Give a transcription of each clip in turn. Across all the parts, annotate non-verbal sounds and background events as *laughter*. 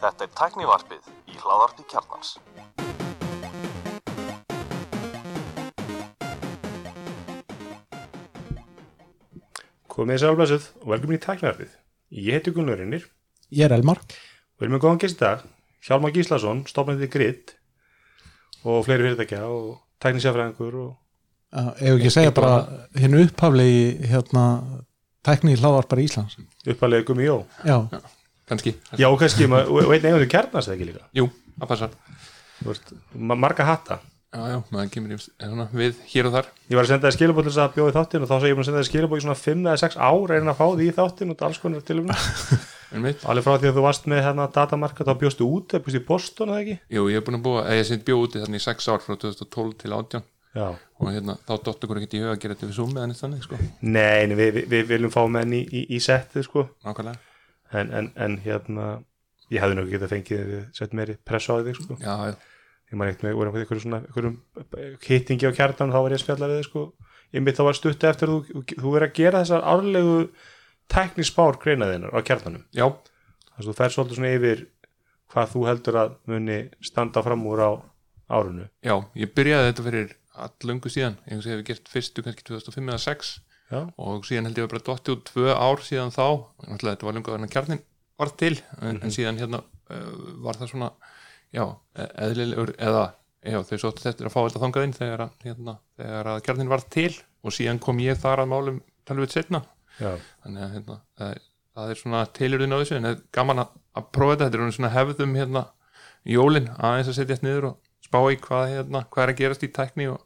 Þetta er tæknivarpið í hláðarpi kjarnans. Komið þess aðalblæsuð og velkomin í tæknivarpið. Ég heiti Gunnar Rinnir Ég er Elmar og erum með góðan gest í dag. Hjálmar Gíslason, stofnandi Grid og fleiri fyrirtækja og tæknisjafræðingur og uh, Ef ekki segja bara hennu upphaflegi hérna, tækni hláðarpar Íslands uppalegi Gumi Jó. Já, kannski Já, kannski, ma- og og einn eigundur kjarnast það ekki líka. Jú, það passar ma- marga hatta. Já, já, maður kemur í, svona, við hér og þar Ég var að senda þér skilabóð til þess að bjóða í þáttin og þá sagði ég búin að senda þér skilabóð í svona 5 eða 6 ár reyna að fá því í þáttin og alls konar til um en Alveg frá því að þú varst með hérna datamarka þá bjóstu út, það bjóstu í Boston eða ekki? jú, ég er búin að búa eða ég sett bjóð úti þannig í 6 ár frá 2012 til 18 Já. og hérna, þá dottu ykkur ekkert í huga að gera þetta við Zoom eða neitt þannig, sko, Nei, við, við, við viljum fá menn í, í, í settið sko. En, en, en hérna ég hefði nú ekki getað fengið sett meiri press á þig sko. Ég maður eitt með við einhverjum hittingi á kjartan þá var ég að spjalla við sko. Ég mitt þá var stutt eftir að þú, þú er að gera þessar árlegu tæknispár greinaðinnar á kjartanum. Já, þess að þú fer svolítið svona yfir hvað þú heldur að muni standa fram úr á árunu já, ég byrjaði þetta fyrir allöngu síðan, ég hef við gert fyrstu kannski 2005 eða 6 Já. og síðan held ég að bara dotti út tvö ár síðan þá, náttúrulega þetta var lengur að kjarnin var til, en, en síðan hérna uh, var það svona já, e- eðlilegur, eða já, þau sóttu þetta að fá þetta þangað inn þegar, hérna, þegar að kjarnin var til. Og síðan kom ég þar að málum talveit setna, Já, þannig að hérna, það, er- það er svona tilurðin á þessu, en það er gaman að, að prófa þetta, þetta er svona hefðum hérna jólin aðeins að setjast niður og spá í hvað, hérna, hvað er að gerast í tækni og,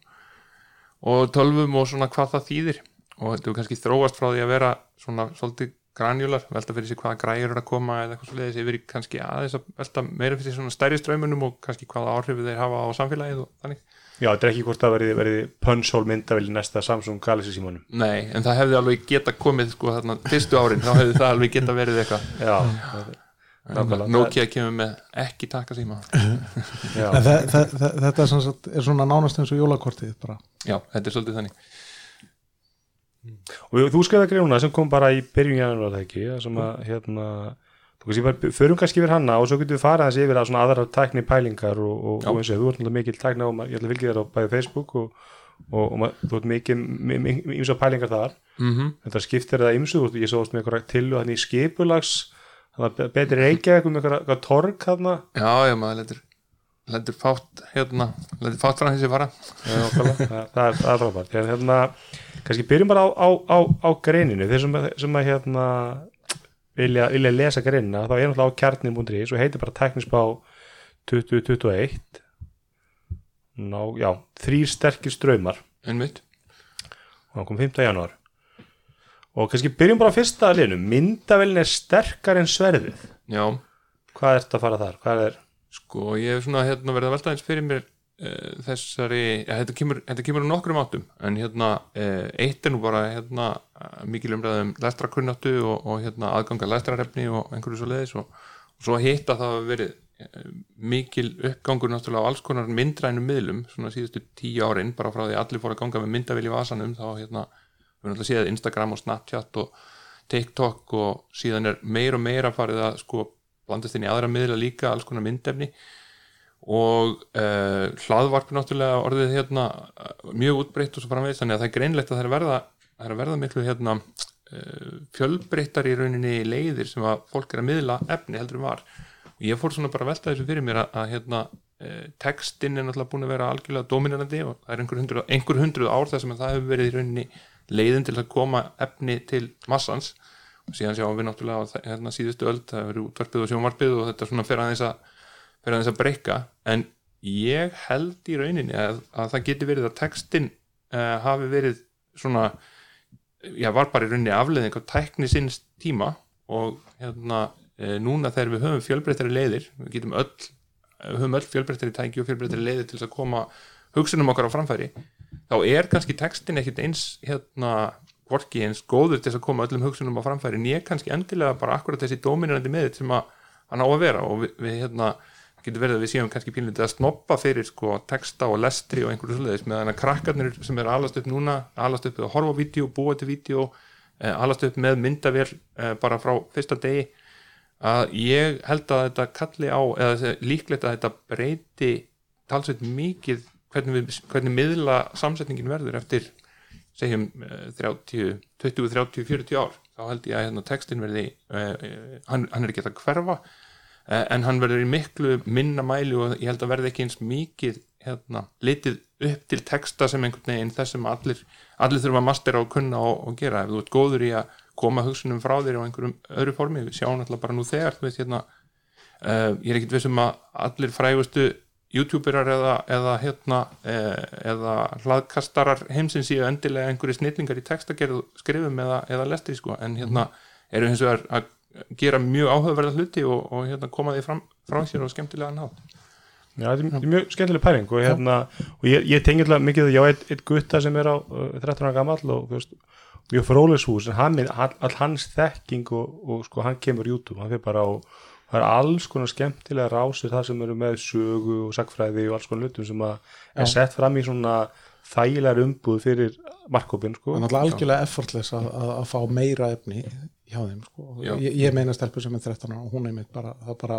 og tölvum og svona hvað það þýðir og þetta er kannski þróast frá því að vera svona svolítið granjular, velta fyrir sig hvaða græjur er að koma eða eitthvað svo leiðis yfir í kannski aðeins að velta meira fyrir sig svona stærri straumunum og kannski hvaða áhrifu þeir hafa á samfélagið og þannig. Já þetta er ekki hvort það verði, verði punch-hole myndavili næsta Samsung Galaxy símónum Nei, en það hefði alveg geta komið sko þarna fyrstu árin, þá hefði það alveg geta verið eitthvað. Já, nákvæmlega. Nokia kemur með ekki taka síma. þe þe þe þetta er, sagt, er svona nánast eins og jólakortið bara. Já, þetta er svolítið þannig. og þú skrifaði greinuna sem kom bara í byrjun janúar það ekki? Það sem að hérna þú kannski bara, förum kannski yfir hana og svo getum við farið hans yfir að svona aðra tækni pælingar og, og, og eins og þú ert náttúrulega mikil tækni á, ég ætla að fylgja þér á bæði Facebook og, og, og þú ert mikil ímsa pælingar þar. Mm þetta skiptir það ímsu, þú veist, ég svo með eitthvað til og þannig í skipulags þannig að betri reykja eitthvað með eitthvað, torg þarna Já, já, maður lendur, lendur fátt hérna, lendur fátt frá þessi fara. Já, það, það er, það frábært hérna, kannski byrjum bara á, á, á, á greininu, þeir sem, sem að hérna vilja, vilja lesa greinina, þá er náttúrulega á kjarnin.ri svo heitir bara teknispá 2021 Ná, já, þrýr sterkir ströymar Einmitt. og hann kom 5. janúar og kannski byrjum bara fyrsta liðnum myndavélin er sterkar en sverðið. Já, hvað er þetta að fara þar? hvað er, sko, ég hef svona hérna verið að velta eins fyrir mér uh, þessari, ja, þetta kemur, þetta kemur á nokkrum áttum, en hérna uh, eitt er nú bara hérna mikil umræðum lestrakunnáttu og, og hérna aðganga lestrarefni og einhverju svo leiðis og, og svo hitt að það hafa verið uh, mikil uppgangur náttúrulega á alls konar myndrænum miðlum, svona síðustu tíu árin bara frá því að allir fóru að ganga með myndavél í vasanum þá hérna, við erum alltaf séð Instagram og Snapchat og TikTok og síðan er meir og meira farið að sko blandast inn í aðra miðla líka alls konar myndefni. Og uh, hlaðvarp náttúrulega orðið hérna eh, mjög útbreytt og svo framvegis þannig að það er greinlegt að það er verða, það er verða miklu hérna uh, fjölbreyttar í rauninni leiðir sem að fólk er að miðla efni heldur en var. Og ég fór svona bara að velta þessu fyrir mér að, að hérna uh, textin er náttúrulega búin að vera algjörlega dominarandi og það er einhver hundruð, einhver hundruð ár þar sem að það hefur verið í rauninni leiðin til að koma efni til massans. Og síðan sjáum við náttúrulega á þe- hérna síðustu öld það verið útvarpið og sjónvarpið og þetta svona fer aðeins að að breyka en ég held í rauninni að, að það geti verið að textin uh, hafi verið svona já, var bara í rauninni afleðing af tækni sinns tíma og hérna uh, núna þegar við höfum fjölbreyttari leiðir við getum öll, höfum öll fjölbreyttari tæki og fjölbreyttari leiðir til að koma hugsunum okkar á framfæri þá er kannski textin ekkit eins hérna hvorki eins góður til að koma öllum hugsunum á framfæri en ég kannski endilega bara akkurat þessi dominandi með sem að hann á að vera. Og við, við hérna getur verið að við séum kannski pínlítið að snoppa fyrir sko texta og lestri og einhverju svoleiðis meðan að krakkarnir sem er alast upp núna alast upp að horfa vídeo, búa til vídeo eh, alast upp með myndavél eh, bara frá fyrsta degi að ég held að þetta kalli á eða líklegt að þetta breyti talsveit mikið hvernig, við, hvernig miðla samsetningin verður eftir segjum eh, 30, 20, 30, 40 ár þá held ég að hérna, textin verði uh, hann, hann er ekki að hverfa uh, en hann verður í miklu minna mæli og ég held að verði ekki eins mikið hérna, litið upp til texta sem einhvern veginn þess sem allir, allir þurfa að mastera og kunna og, og gera. Ef þú ert góður í að koma hugsunum frá þér á einhverjum öðru formi, við sjáum alltaf bara nú þegar þú veist hérna uh, ég er ekkit vissum að allir frægustu youtuberar eða, eða hérna eh, eða hlaðkastarar heimsins séu endilega einhverju snillingar í textagerð skrifum eða, eða lestri sko. En hérna eru hins vegar að gera mjög áhugaverða hluti og, og hérna koma því fram, frá sér og skemmtilega nátt Já, þetta er- mjög skemmtileg pæling og, hérna, og ég, ég tengi alltaf mikið ég á eitt, eitt gutta sem er á uh, 13 ára gamall og veist, mjög frólis hús en hann, all, all hans þekking og, og sko hann kemur YouTube, hann fyrir bara á það er alls konar skemmtilega rásir það sem eru með sögu og sagfræði og alls konar hlutum sem að er sett fram í svona þægilegar umbúð fyrir markkópin sko. Það er náttúrulega algjörlega effortless að, að, að fá meira efni hjá þeim sko. Ég, ég meina stelpu sem er 13 ára og hún er mitt bara það, bara,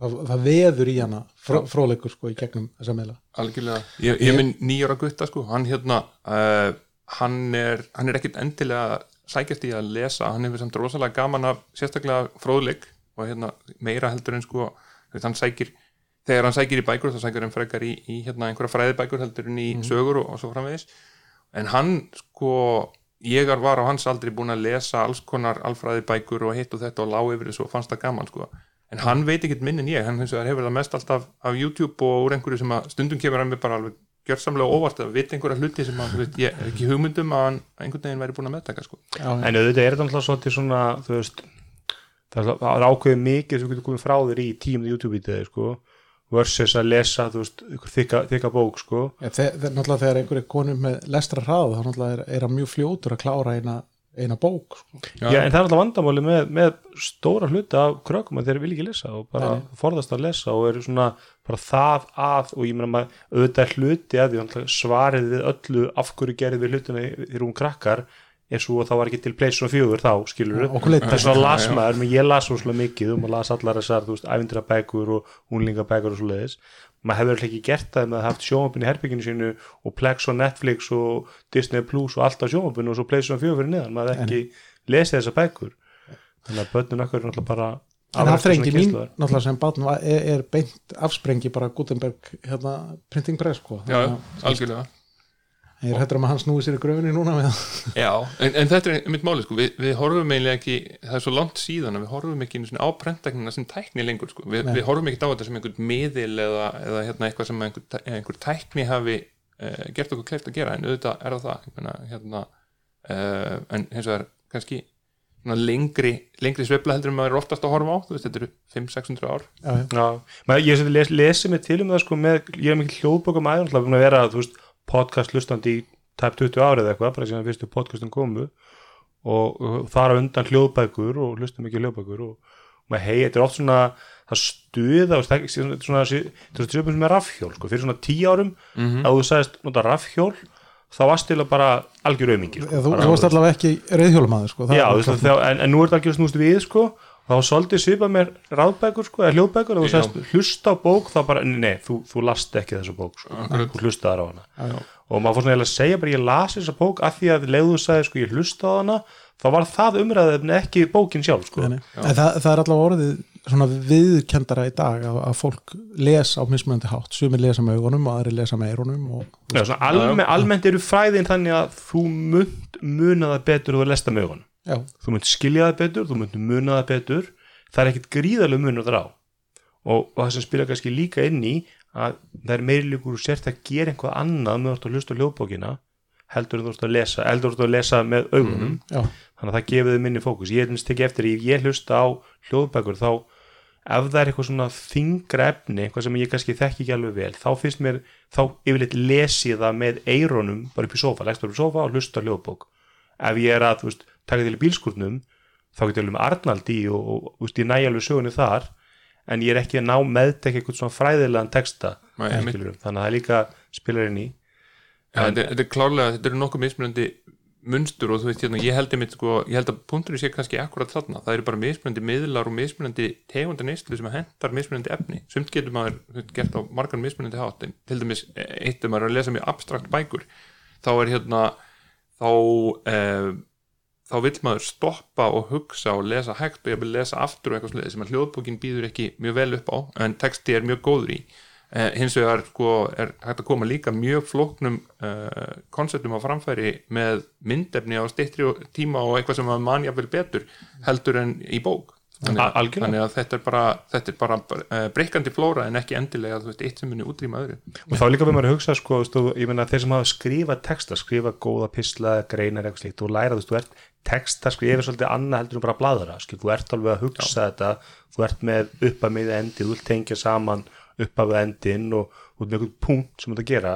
það, það veður í hana fró, fróleikur sko í gegnum þessa meila algjörlega, ég, ég minn nýjára gutta sko, hann hérna uh, hann er, hann er ekkit endilega sækjast í að lesa, hann hefur samt rosalega gaman af sérstaklega fróðleik og hérna meira heldur en sko hann sækir, þegar hann sækir í bækur þá sækir hann frekar í, í hérna einhverja fræðibækur heldur en í sögur og, og svo framvegis. En hann sko ég var á hans aldrei búin að lesa alls konar alfræðibækur og hitt og þetta og lág yfir þessu og fannst það gaman sko. En hann veit ekkert minn en ég, hann hefur það mest alltaf af YouTube og úr einhverju sem að stundum kemur hann mér bara alveg gjörsamlega óvart að vita einhverja hluti sem að, þú veist, ég er ekki hugmyndum að hann einhvern veginn væri búin að meðtaka sko. en auðvitað er þetta alltaf svona þú veist það er, ákveðið mikið sem getur komið frá þér í tímið YouTube-vídeði sko. Versus að lesa, þú veist, þykka, þykka bók sko. Ja, þe þe náttúrulega þegar einhver er konum með lestra hrað þá náttúrulega er, er hann mjög fljótur að klára eina, eina bók sko. Já, en það er alltaf vandamáli með, með stóra hluta af krökkum að þeir vilja ekki lesa og bara forðast að lesa og eru svona bara það að og ég meina maður auðvitað hluti að því náttúrulega svarið við öllu af hverju gerði við hlutina þegar hún krakkar er svo að það var ekki til Playstation 4 þá skilur okkur leiddi. þess að las maður, menn ég las svo mikið og maður las allar þessar, þú veist, ævindirabækur og húnlingabækur og svo leiðis maður hefur ekki gert það með að haft sjónvapin í herbygginu sínu og Plex og Netflix og Disney Plus og allt á sjónvapinu og svo Playstation 4 fyrir neðan, maður hefði ekki lesið þessar bækur. Þannig að börnun okkar er náttúrulega bara en svona mín náttúrulega sem barn var, er, er beint afsprengi bara Gutenberg hérna, printing press sko. Já, algjörlega ég er hættur um að hann snúi sér í gröfinni núna með það Já, en, en þetta er mitt máli sko. við, við horfum eiginlega ekki, það er svo langt síðan að við horfum ekki á prentteknina sem tækni lengur sko. við, við horfum ekki á þetta sem einhvern miðil eða, eða hérna, eitthvað sem einhver, einhver tækni hafi uh, gert okkur kleift að gera en auðvitað er það það Ég meina, hérna, uh, en hins vegar kannski svona lengri, lengri sveifla heldur en maður er oftast að horfa á þú veist, þetta eru 500-600 ár já, já. Já, maður, ég les, lesið mig til um það sko með, ég er mikið hljóðbókum aðeins að vera, þú veist, podcast hlustandi í tæp 20 árið eitthvað, bara síðan fyrstu podcastum komu. Og, og þar undan hljóðbækur og hlustum mikið hljóðbækur og maður hei, þetta er oft svona það stuða og stek- svona, svona, þetta er svona með rafhjól, sko, fyrir svona 10 árum Mhm. að þú sagðist nota rafhjól þá varst til að bara algjör aumingi sko, þú, varst allavega ekki reyðhjólmaður sko. það Já, þú veist, þegar, en, en nú er þetta algjör snúst við sko, og þá svolítið svipað mér ráðbækur sko, eða hljóðbækur, og þú sagðist hlusta á bók, þá bara, nei, þú, þú last ekki þessu bók, sko, þú hlustaðar á hana. Já, já. og maður fór svona eiginlega að segja bara, ég las þessa bók af því að leiðu sagði, sko, ég hlusta á hana þá var það umræðið ekki bókin sjálf, sko. Nei, nei. En það, það er allavega orðið svona viðkendara í dag að, að fólk les á mismunandi hátt. Sumir lesa með augunum og aðri lesa með eyrunum og, almennt eru fræðin þannig að þú munt muna það betur og þú lesta með augunum já, þú munt skilja það betur, þú munt muna það betur. Það er ekkit gríðarlega munur þar á. Og, og það sem spila kannski líka inn í að það er meiri líkur og sért að gera einhvað annað með ert að hlusta ljóðbókina heldur þú ert að lesa heldur þú ert að lesa með augunum. Já, þannig að það gefið þið minni fókus. Ég er minnst ekki eftir, ef ég hlusta á hljóðbækur þá ef það er eitthvað svona þingra efni, eitthvað sem ég kannski þekki ekki alveg vel, þá finnst mér þá yfirleitt lesið það með eironum bara upp í sofa, leggst bara upp í sofa og hlusta á hljóðbók. Ef ég er að, þú veist, taka til bílskurnum, þá getur ég alveg með Arnald í og, og þú veist, ég næja alveg sögunni þar en ég er ekki að ná meðtek eitthvað svona fræðilegan texta skilurðu. þannig að það er líka spilar inn í. Þetta, er- þetta er klárlega, þetta eru nokkuð mismunandi munstur og þú veist hérna, ég held, einmitt, sko, að punkturinn sé kannski akkurat þarna, það eru bara mismunandi miðlar og mismunandi tegunda neyslu sem hendar mismunandi efni, sumt getur maður gert á margar mismunandi hátt en til dæmis eitt um maður er að lesa mjög abstrakt bækur þá er hérna þá eh, þá vill maður stoppa og hugsa og lesa hægt og ég vil lesa aftur og eitthvað sliðið sem að hljóðbókin býður ekki mjög vel upp á en texti er mjög góður í. Eh, hins vegar sko, er hægt að koma líka mjög flóknum eh, konceptum á framfæri með myndefni á steyttri tíma og eitthvað sem að manja vel betur heldur en í bók. Þannig, algjörlega. þannig að þetta er bara, þetta er bara uh, breykandi flóra en ekki endilega þú veist, eitt sem muni útrýma öðru. Og þá líka við maður að hugsa sko, meina þeir sem hafa skrifað texta skrifa góða pisla, greinar eitthvað slíkt þú læra þú veist, þú ert texta skrifa svolítið annað heldur en bara bladra skil, þú ert alveg að hugsa þetta þú ert með upp að miða endi, þú vilt tengja saman upp að endin og út með einhvern punkt sem þú ert að gera.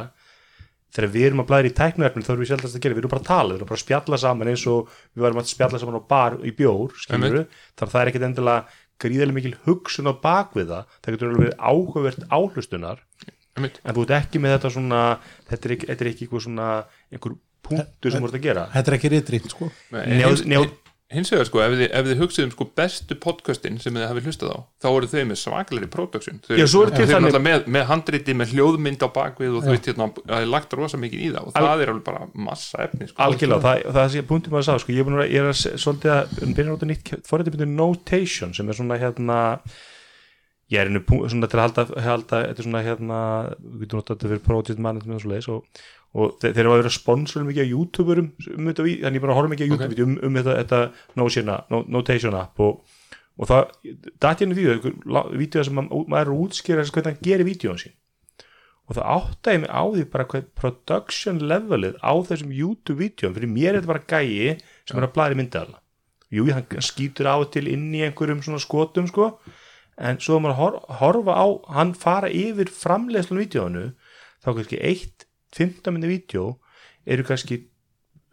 Þegar við erum að blæða í tæknuefnin þá erum við sjálfast að gera, við erum bara að tala, við erum bara að spjalla saman eins og við varum að spjalla saman á bar í bjór, skilur þar það er ekkit endilega gríðarlega mikil hugsun á bakvið það, það getur alveg áhugavert áhlustunar. En þú ert ekki með þetta svona þetta er ekki, þetta er ekki eitthvað svona einhver punktu sem þú ert að gera. Þetta er ekki ritrýnt sko. Hins, vegar sko, ef þið, ef þið hugsið um sko bestu podcastin sem þið hafið hlustað á þá eru þau með svakalegri production. Þau, er þau eru náttúrulega með, með handriti, með hljóðmynd á bakvið og veist hérna, það er lagt rosa mikið í það og það er alveg bara massa efni sko. algjörlega, það, það sé punktum að sá sko, ég er, að, er að svolítið að um byrja á þetta nýtt forrætti byrja notation sem er svona hérna ég er einu svona til að halda, halda þetta er svona hérna, við getum notað þetta fyrir project management og svo leiðis og, og þeir, þeir eru að vera sponsorum mikið á youtuberum um þetta, ví- þannig ég bara að horfa mikið á youtube um, um þetta, þetta notion, no, notation app og, og það, dætti henni vídeo vídeo sem ma- maður er að útskýra hvernig hann gerir vídeoan sín. Og það áttaði mig á því bara hvað production levelið á þessum YouTube-vídeóum. Fyrir mér er þetta bara gæi sem er að blæði myndaðalna jú, hann skýtur á til inn í einhverjum svona skotum sko en svo að maður hor, horfa á hann fara yfir framleiðslun vídeónu þá kannski eitt 15 minni vídeo eru kannski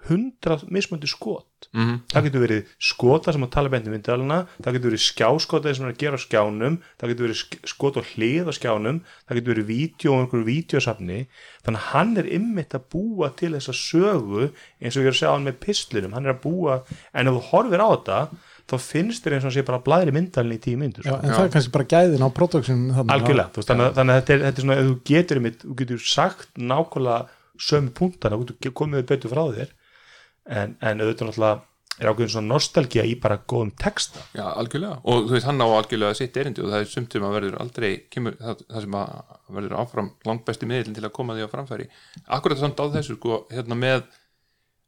100 mismöndi skot. Mhm. það getur verið skota sem að tala beint um myndalina, það getur verið skjáskota sem er að gera á skjánum, það getur verið sk- skot og hlið á skjánum, það getur verið vídeo og einhverju vídeosafni. Þannig að hann er ymmit að búa til þessa sögu eins og ég er að segja á hann með pislinum, hann er að búa en ef þú horfir á þetta þá finnst þér eins og sé bara að blæðri myndalina í tíu myndur Já, en það er kannski bara gæðin á production þarna. algjörlega, þú veist, þannig, að- þannig að þetta er, þetta er svona ef þú getur einmitt, þú getur sagt nákvæmlega sömu punktana, þú getur komið betur frá þér. En, en auðvitað náttúrulega er ákveðin svona nostalgía í bara góðum texta. Já, algjörlega, og þú veist, hann á algjörlega sitt erindi og það er sumt sem að verður aldrei kemur, það, það sem að verður áfram langbesti miðlinn til að koma því á framfæri. Akkurat samt á þessu, sko, hérna með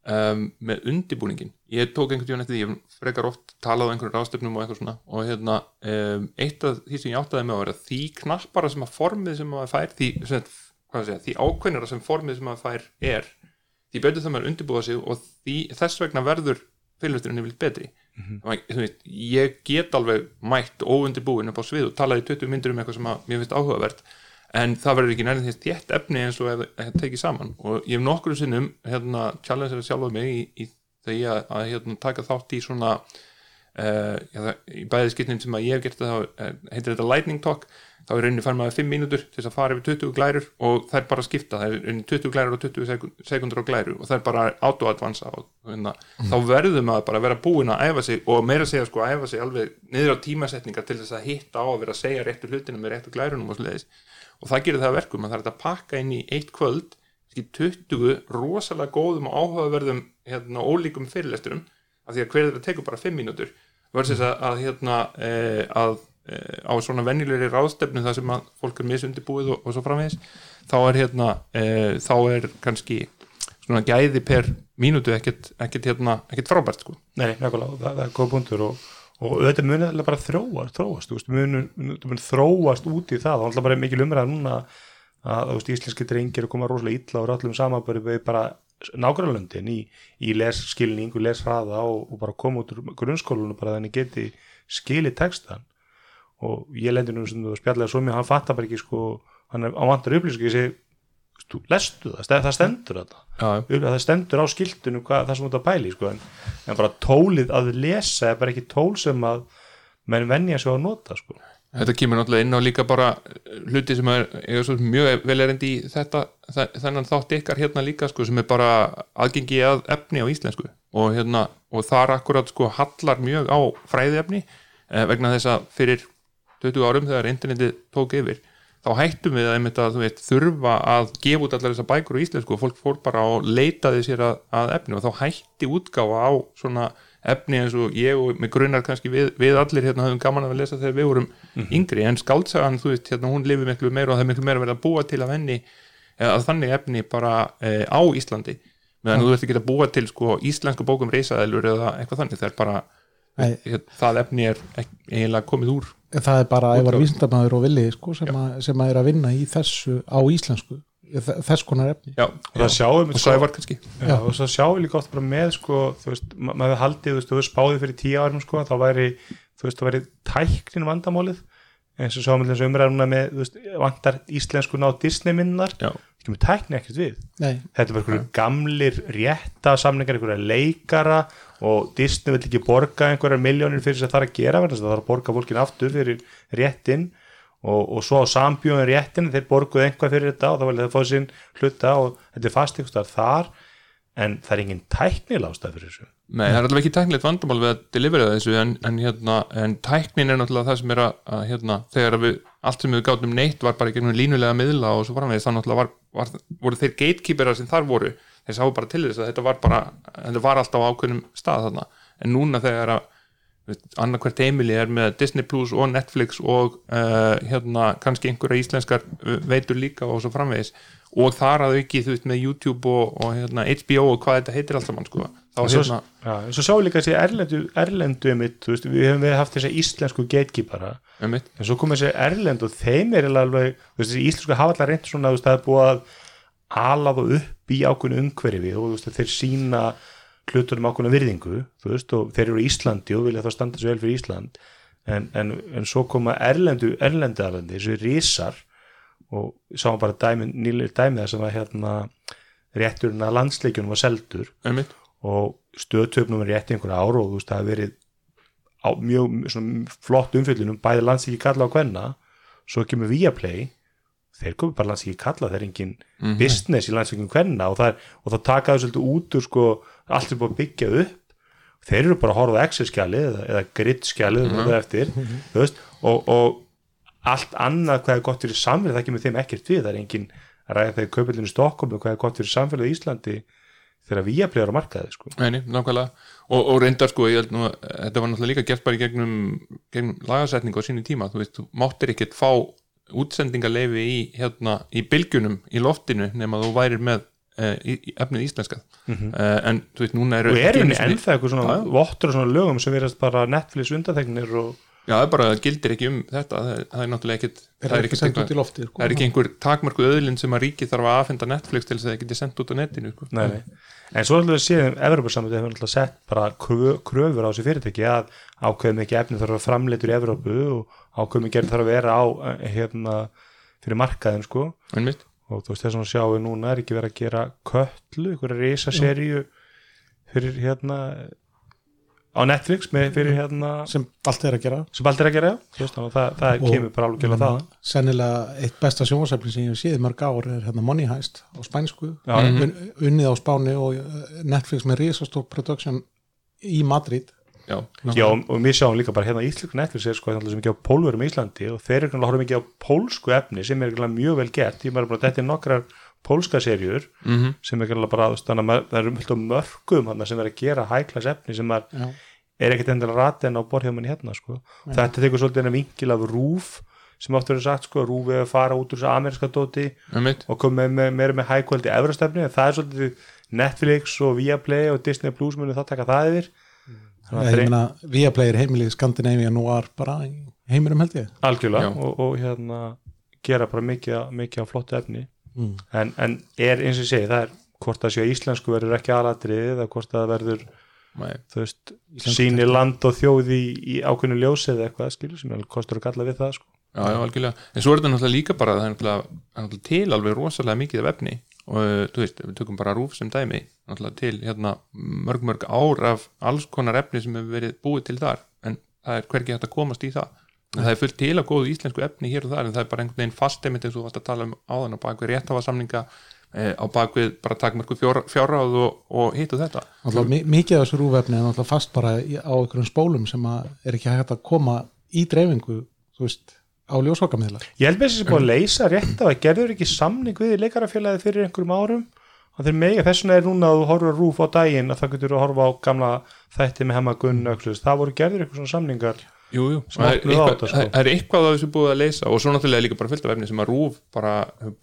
um, með undibúningin ég tók einhvern tíðan eftir því, ég frekar oft talað á einhverjum ráðstöfnum og eitthvað svona og hérna, um, eitt af því sem ég áttaði með að vera því knappara sem að formið sem maður fær því, að segja, því ákveðnara sem formið sem maður fær er því betur það maður undirbúa sig og því, þess vegna verður fyrirlusturinn yfirleitt betri. Mm veist, ég get alveg mætt óundirbúin upp á svið og talaði 20 myndur um eitthvað sem að mér finnst áhugavert en það verður ekki nærið þess þétt efni eins og það tekið saman. Og ég hef nokkru sinnum hérna, challenge að sjálfa mig í, í ég að, að hérna, taka þátt í svona uh, já, í bæði skiptin sem að ég hef gert það uh, heitir þetta lightning talk þá er rauninni fær maður 5 mínútur til þess að fara yfir 20 glærur og það er bara að skipta. Það er rauninni 20 glærur og 20 sekund- sekundur á glæru og það er bara auto-advansa og hérna, þá verður maður bara að vera búin að æfa sig og meira að segja sko að æfa sig alveg niður á tímasetningar til þess að hitta á að vera að segja réttu hlutinu með réttu glærunum og svoleiðis. Og það gerir það að verkum að það er að pakka inn í eitt kvöld kannski 20 rosalega góðum og áhugaverðum hérna, ólíkum fyrirlesturum af því að hver þeirra tekur bara 5 mínútur versus að, að, hérna, e, að á svona venjulegri ráðstefnu þar sem að fólk er misundibúið og, og svo framvegis þá er hérna e, þá er kannski svona gæði per mínútu ekkert, ekkert, hérna, ekkert frábært sko. Nei, nákvæmlega, það, það er góð punktur og, og þetta munið bara þróast, þróast munið mun, mun þróast út í það og alltaf bara mikil umræða núna að veist, íslenski drengir er að koma rosalega illa og er allum samanbæri við bara nágrannlöndin í, í lesskilning og leshraða og, og bara koma út úr grunnskólunum bara þannig geti skilið textan og ég lendi nú sem þú spjallega svo mér, hann fattar bara ekki sko, hann á vantar upplýsing ég segi, þú lestu það, það stendur þetta að það stendur á skiltunum hvað, það sem þú ert að pæli sko, en, en bara tólið að lesa er bara ekki tól sem að menn venja sig á að nota sko. Þetta kemur náttúrulega inn á líka bara eh, hluti sem er, er mjög vel erindi í þetta, þe- þennan þátt ykkar hérna líka sko, sem er bara aðgengi að efni á íslensku. Og, hérna, og þar akkurat sko hallar mjög á fræðiefni eh, vegna þess að fyrir 20 árum þegar internetið tók yfir þá hættum við að, einmitt að veit, þurfa að gefa út allar þessar bækur á íslensku og fólk fór bara og leitaði sér að, að efni og þá hætti útgáfa á svona efni eins og ég og með grunnar kannski við, við allir hérna höfum gaman að lesa þegar við vorum yngri. En skáltsagan, þú veist, hérna hún lifið miklu meira og það er miklu meira verið að búa til að henni að þannig efni bara e, á Íslandi. Meðan þú ert ekki að búa til sko íslensku bókum reysaðilur eða eitthvað þannig. Það er bara, Nei. hér, það efni er eiginlega komið úr það er bara ævar Útgáfu. vísindamæður og villi sko, sem, að, sem að er að vinna í þessu á íslensku þess konar efni. Já, og það sjáum og sævar kannski. Já, og svo sjáum við líka oft bara með sko, þú veist, ma maður haldið, þú veist, þú spáðið fyrir tíu árum sko, þá væri, þú veist, þá væri tæknin vandamálið, eins og sjáum við þessu umræðuna með, þú veist, vantar íslenskun á Disney minnar, já, ekki með tækni ekkert við, Nei, þetta er bara einhverju gamlir rétta samlingar, leikara og Disney vill ekki borga einhverjar miljónir fyrir að það er að gera, verðast það þarf að borga fólkin aftur fyrir réttin og, og svo á sambjóðin réttin þeir borguðu einhvað fyrir þetta og þá vilja það fá sín hluta og þetta er fast einhverstaðar þar. En það er engin tæknil ástæð fyrir þessu. Nei, það er allavega ekki tæknilegt vandamál við að delivera þessu en, en, hérna, en tæknin er náttúrulega það sem er að, hérna, þegar við, allt sem við gátum neitt var bara línulega miðla og svo framvegis þá náttúrulega var, var, voru þeir gatekeeperar sem þar voru þeir sáu bara til þess að þetta var bara þetta var alltaf á ákveðnum stað þarna en núna þegar að annarkvært heimili er með Disney Plus og Netflix og uh, hérna kannski einhverja íslenskar uh, veitur líka og svo framvegis og þar að auki þú veist með YouTube og, og hérna, HBO og hvað þetta heitir allt saman sko. þá en svo, hérna en svo við líka þessi erlendu, erlendu einmitt, þú veist, við hefum við haft þessi íslensku gatekeepara einmitt, en svo kom þessi erlend og þeim er alveg, þú veist, þessi íslensku hafa allar reynd svona, þú veist, það er búið að ala það upp í ákveðinu umhverfi og veist, þeir sína hlutunum ákveðinu virðingu, veist, og þeir eru í Íslandi og vilja þá standa svo vel fyrir Ísland. En, en, en svo koma erlendu alvendi, þessu risar og sáum bara dæmi, nýlega dæmi það sem var hérna rétturinn að landsleikjunum var seldur einmitt. og stöðtöfnum er rétt einhverja ára og þú veist það hefur verið á mjög svona, flott umfyllunum bæði landsíki kalla á hvenna svo kemur Viaplay þeir komið bara landsíki kalla, þeir er engin business í landsíkjum hvenna og, það og það taka þau svolítið út úr sko allt er búið að byggja upp. Þeir eru bara að horfa á Excel-skjalið eða, eða grid-skjalið mm -hmm. eftir, veist, og, og allt annað hvað er gott fyrir samfélag það kemur þeim ekkert við, það er engin að ræða þegar kaupillinu Stokkólm hvað er gott fyrir samfélag í Íslandi þegar Viaplay er á markaði sko. Nei, nei, nákvæmlega. Og, og reyndar sko, nú að þetta var náttúrulega líka gert bara í gegnum, gegnum lagasetningu á sínu tíma, þú veist, þú máttir ekkert fá útsendingaleifi í hérna, í bylgjunum í loftinu nema þú værir með uh, í, í efnið íslenskað mm en þú veist, núna eru og er ekki henni ennþá eitthvað svona Já, já. vottur og svona lögum sem verðast bara Netflix undanþegnir og Já, það er bara, það gildir ekki um þetta það er, það er náttúrulega ekkert er það er ekki í lofti sko. það er ekki einhver takmörku öðlinn sem að ríki þarf að afhenda Netflix til þess að það geti sendt út á netinu sko. nei, nei. en svo ætlum við að séðum Evropasamöndið hefur náttúrulega sett bara krö- kröfur á þessi fyrirtæki að ákveðum ekki efni þarf að framleitur í Evrópu og ákveðum ekki þarf að vera á eh, hérna fyrir markaðin sko. Einmitt. og þú veist þess að sjáum við núna er ekki verið að gera köllu, einhverja risa seríu fyrir hérna á Netflix með fyrir hérna sem allt er að gera. sem allt er að gera, veist, þannig að það, það Og- kemur bara alveg gæla það. sennilega eitt besta sjónvarsefni sem ég hef séð í mörg ár er hérna Money Heist á spænsku. Já. Un, unnið á Spáni og uh, Netflix með risastór production í Madrid Já, Já, og, við sjáum líka bara hérna íslensku Netflix er sko hérna sem ekki á pólverum í Íslandi og þeir eru horfum ekki á pólsku efni sem er mjög vel gert, ég bara bara þetta er nokkrar pólska serjur Mhm. sem er bara, að maður- það eru mjög mörgum þarna sem er að gera hæklas efni sem Já. er ekkert endilega ratin á borðhjóðmanni hérna sko. þetta tekur svolítið enn vingil af rúf sem ofta er sagt sko, rúf er að fara út úr þessu ameríska dóti og koma með, með, meira með hækvöldi efrastefni, en það er svolítið Netflix og Viaplay og Disney Plus munu það taka það yfir Þannig að er heimilið Skandinavia nú var bara í heiminum held ég algjörlega og, og hérna gera bara mikið, mikið á flottu efni Mm. en, en er eins og ég segi það er hvort að íslensku verður ekki aðlatrið eða hvort það verður Nei. þú veist, Íslensku síni land og þjóð í, í ákveðnu ljósi eða eitthvað skilur sem er kostur að kalla við það sko. Já, já, algjörlega. En svo er þetta náttúrulega líka bara það er náttúrulega, það er náttúrulega til alveg rosalega mikið af efni og uh, þú veist, við tökum bara rúf sem dæmi til hérna mörg mörg ár af alls konar efni sem hefur verið búið til þar. En það er hvergi hægt að komast í það. En það er fullt til að góðu íslensku efni hér og þar en það er bara einhvern veginn fast einmitt eins og þú varst að tala um áðan á bakvið réttafasamninga eh, á bakvið bara takmörku fjárráð og, og hitt og þetta. Mi- mikið af þessu rúfefni er náttúrulega fast bara á einhverjum spólum sem er ekki hægt að koma í dreifingu þú veist, á ljósvakamiðla Ég held með þessi búið að leysa rétt af að gerður ekki samning við í leikarafélagi fyrir einhverjum árum? Og þeir megi þess vegna er núna að þú horfur að rúf á daginn að það getur að horfa á gamla þætti með öxlust, það voru gerður eitthvað svona samningar Jú, jú, Sem það er, eitthvað, þetta, sko. er eitthvað að þessu búið að leysa og svo náttúrulega líka bara fullt af efni sem að rúf bara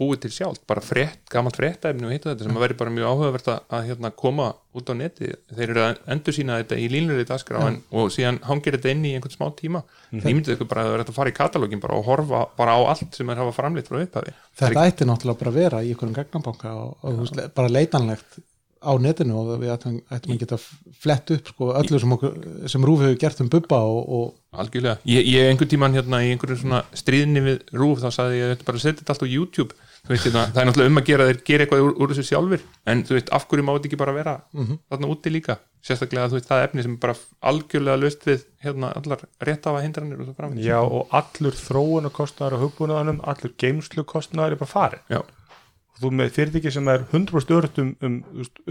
búið til sjálf, bara frétt, gamalt fréttaefni og hitt og þetta sem að veri bara mjög áhugavert að, að hérna, koma út á neti þeir eru að endur sína þetta í línlöri dagskrá en, og síðan hangir þetta inn í einhvern smá tíma. Mm. ímyndið ykkur bara að það er hægt að fara í katalógin bara og horfa bara á allt sem er hafa framleitt frá upphafi. Þetta ætti náttúrulega bara að vera í einhverjum gagnabanka og, og veist, bara leitanlegt á netinu og við ættum að geta flett upp sko, öllu sem, okkur, sem Rúf hefur gert um Bubba og, og Algjörlega, ég, ég einhvern tíman hérna í einhverjum svona stríðinni við rúf þá sagði ég bara setja þetta allt á YouTube. Veist, hérna, það er náttúrulega um að gera þeir gera eitthvað úr, úr þessu sjálfur, en þú veist, af hverju má þetta ekki bara vera þarna úti líka? Sérstaklega þú veist, það er efni sem bara algjörlega löst við hérna allar réttafa hindranir og svo fram Já, og allur þróunarkostnaður og hugbúnaðanum, allur geimslukostnaður er bara farin Já, og þú með fyrirtæki sem er 100% örut um, um þú veist,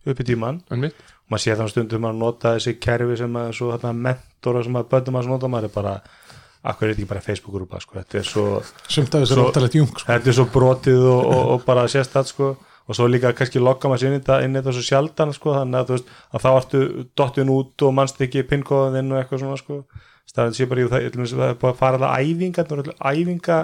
sko uppi tíman, en mitt og maður sé þannig stundum að nota þessi kerfi sem að svo þarna mentora sem að bönnum að nota maður er bara akkur er þetta ekki bara Facebook-grúpa sko, þetta er svo Svo- jung sko. þetta er svo brotið og, og, og bara sérstætt sko. Og svo líka kannski lokka maður sér inn í þetta inn í þetta svo sjaldan sko þannig að þú veist að þá ertu dottin út og mannst ekki pinnkóðan inn og eitthvað svona sko. Staðan sé bara í það, það, það er bara að fara það æfinga, það æfinga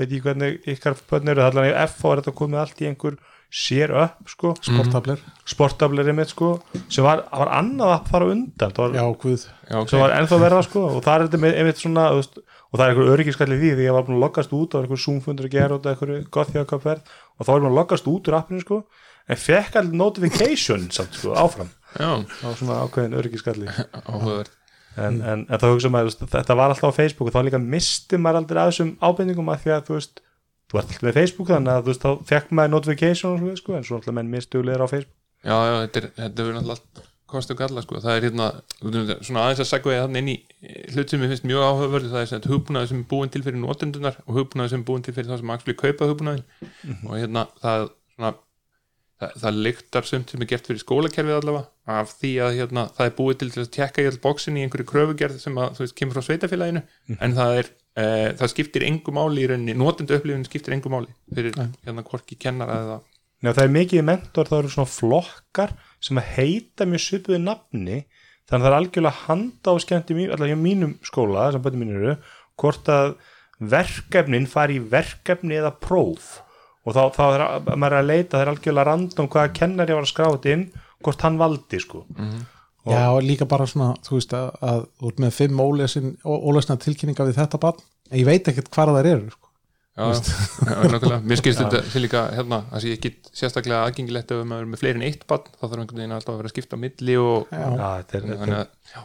veit ég hvernig ykkar bönn eru það er F og er þetta komið allt í einhver sér upp sko, sportabler, sportableri mitt sko sem var, var annað að fara á undan. Það var, já, guð. Já, ok, sem var ennþá verða sko og það er þetta með einmitt svona þú veist, og það er einhver öryggiskall í því því ég var búin að loggast út og einhver zoomfundur að gera út af einhverju gothjákaferð og þá ég búin að loggast út úr appinu sko en fekk allir notification samt sko áfram. Já, á svona ákveðin öryggiskalli. *laughs* Áhugavert. En, en, en þá hugsa maður, þú veist, þetta var alltaf á Facebook og þá líka misti maður aldrei að þessum ábendingum að því að þú veist, þú ert alltaf með Facebook þannig að þú veist, þá fekk maður notification og svo, sko, en svo alltaf menn mistuðlega á Facebook. Já, já, þetta er, þetta er náttúrulega allt kostu galla, sko, það er hérna svona aðeins að segja þannig inn í eh, hlut sem ég finnst mjög áhugaverði, það er sem hugbúnaði sem er búin til fyrir notendunar og hugbúnaði sem er búin til fyrir það sem actually kaupa hugbúnaðin og hérna það svona það, það lyktar sumt sem er gert fyrir skólakerfið allavega af því að hérna, það er búið til til að tekka í all bóksin í einhverju kröfugerð sem að, þú veist, kemur frá sveitafélaginu en það er, það skiptir engu máli í rauninni, notendu upplifin skiptir engu máli fyrir hérna hvorki kennara eða Nei, það er mikið í mentor, það eru svona flokkar sem að heita mjög svipuðu nafni þannig að það er algjörlega handa á skemmt í allavega hjá mínum skóla sem bæti mín eru, hvort að verkefnin fari í verkefni eða próf. Og þá, þá er að- maður er að leita, það er algjörlega random hvaða kennari var að skráta inn hvort hann valdi sko. Já, og líka bara svona, þú veist að, að út með fimm ólesin, ólesna tilkynninga við þetta barn, en ég veit ekkert hvar það eru sko. Já, já, nákvæmlega, mér skilst þetta sem líka hérna, það sé ekki sérstaklega aðgengilegt ef maður er með fleiri en eitt barn, þá þarf einhvern veginn alltaf að vera að skipta milli og, Já. Já, þetta er, þannig er að, já,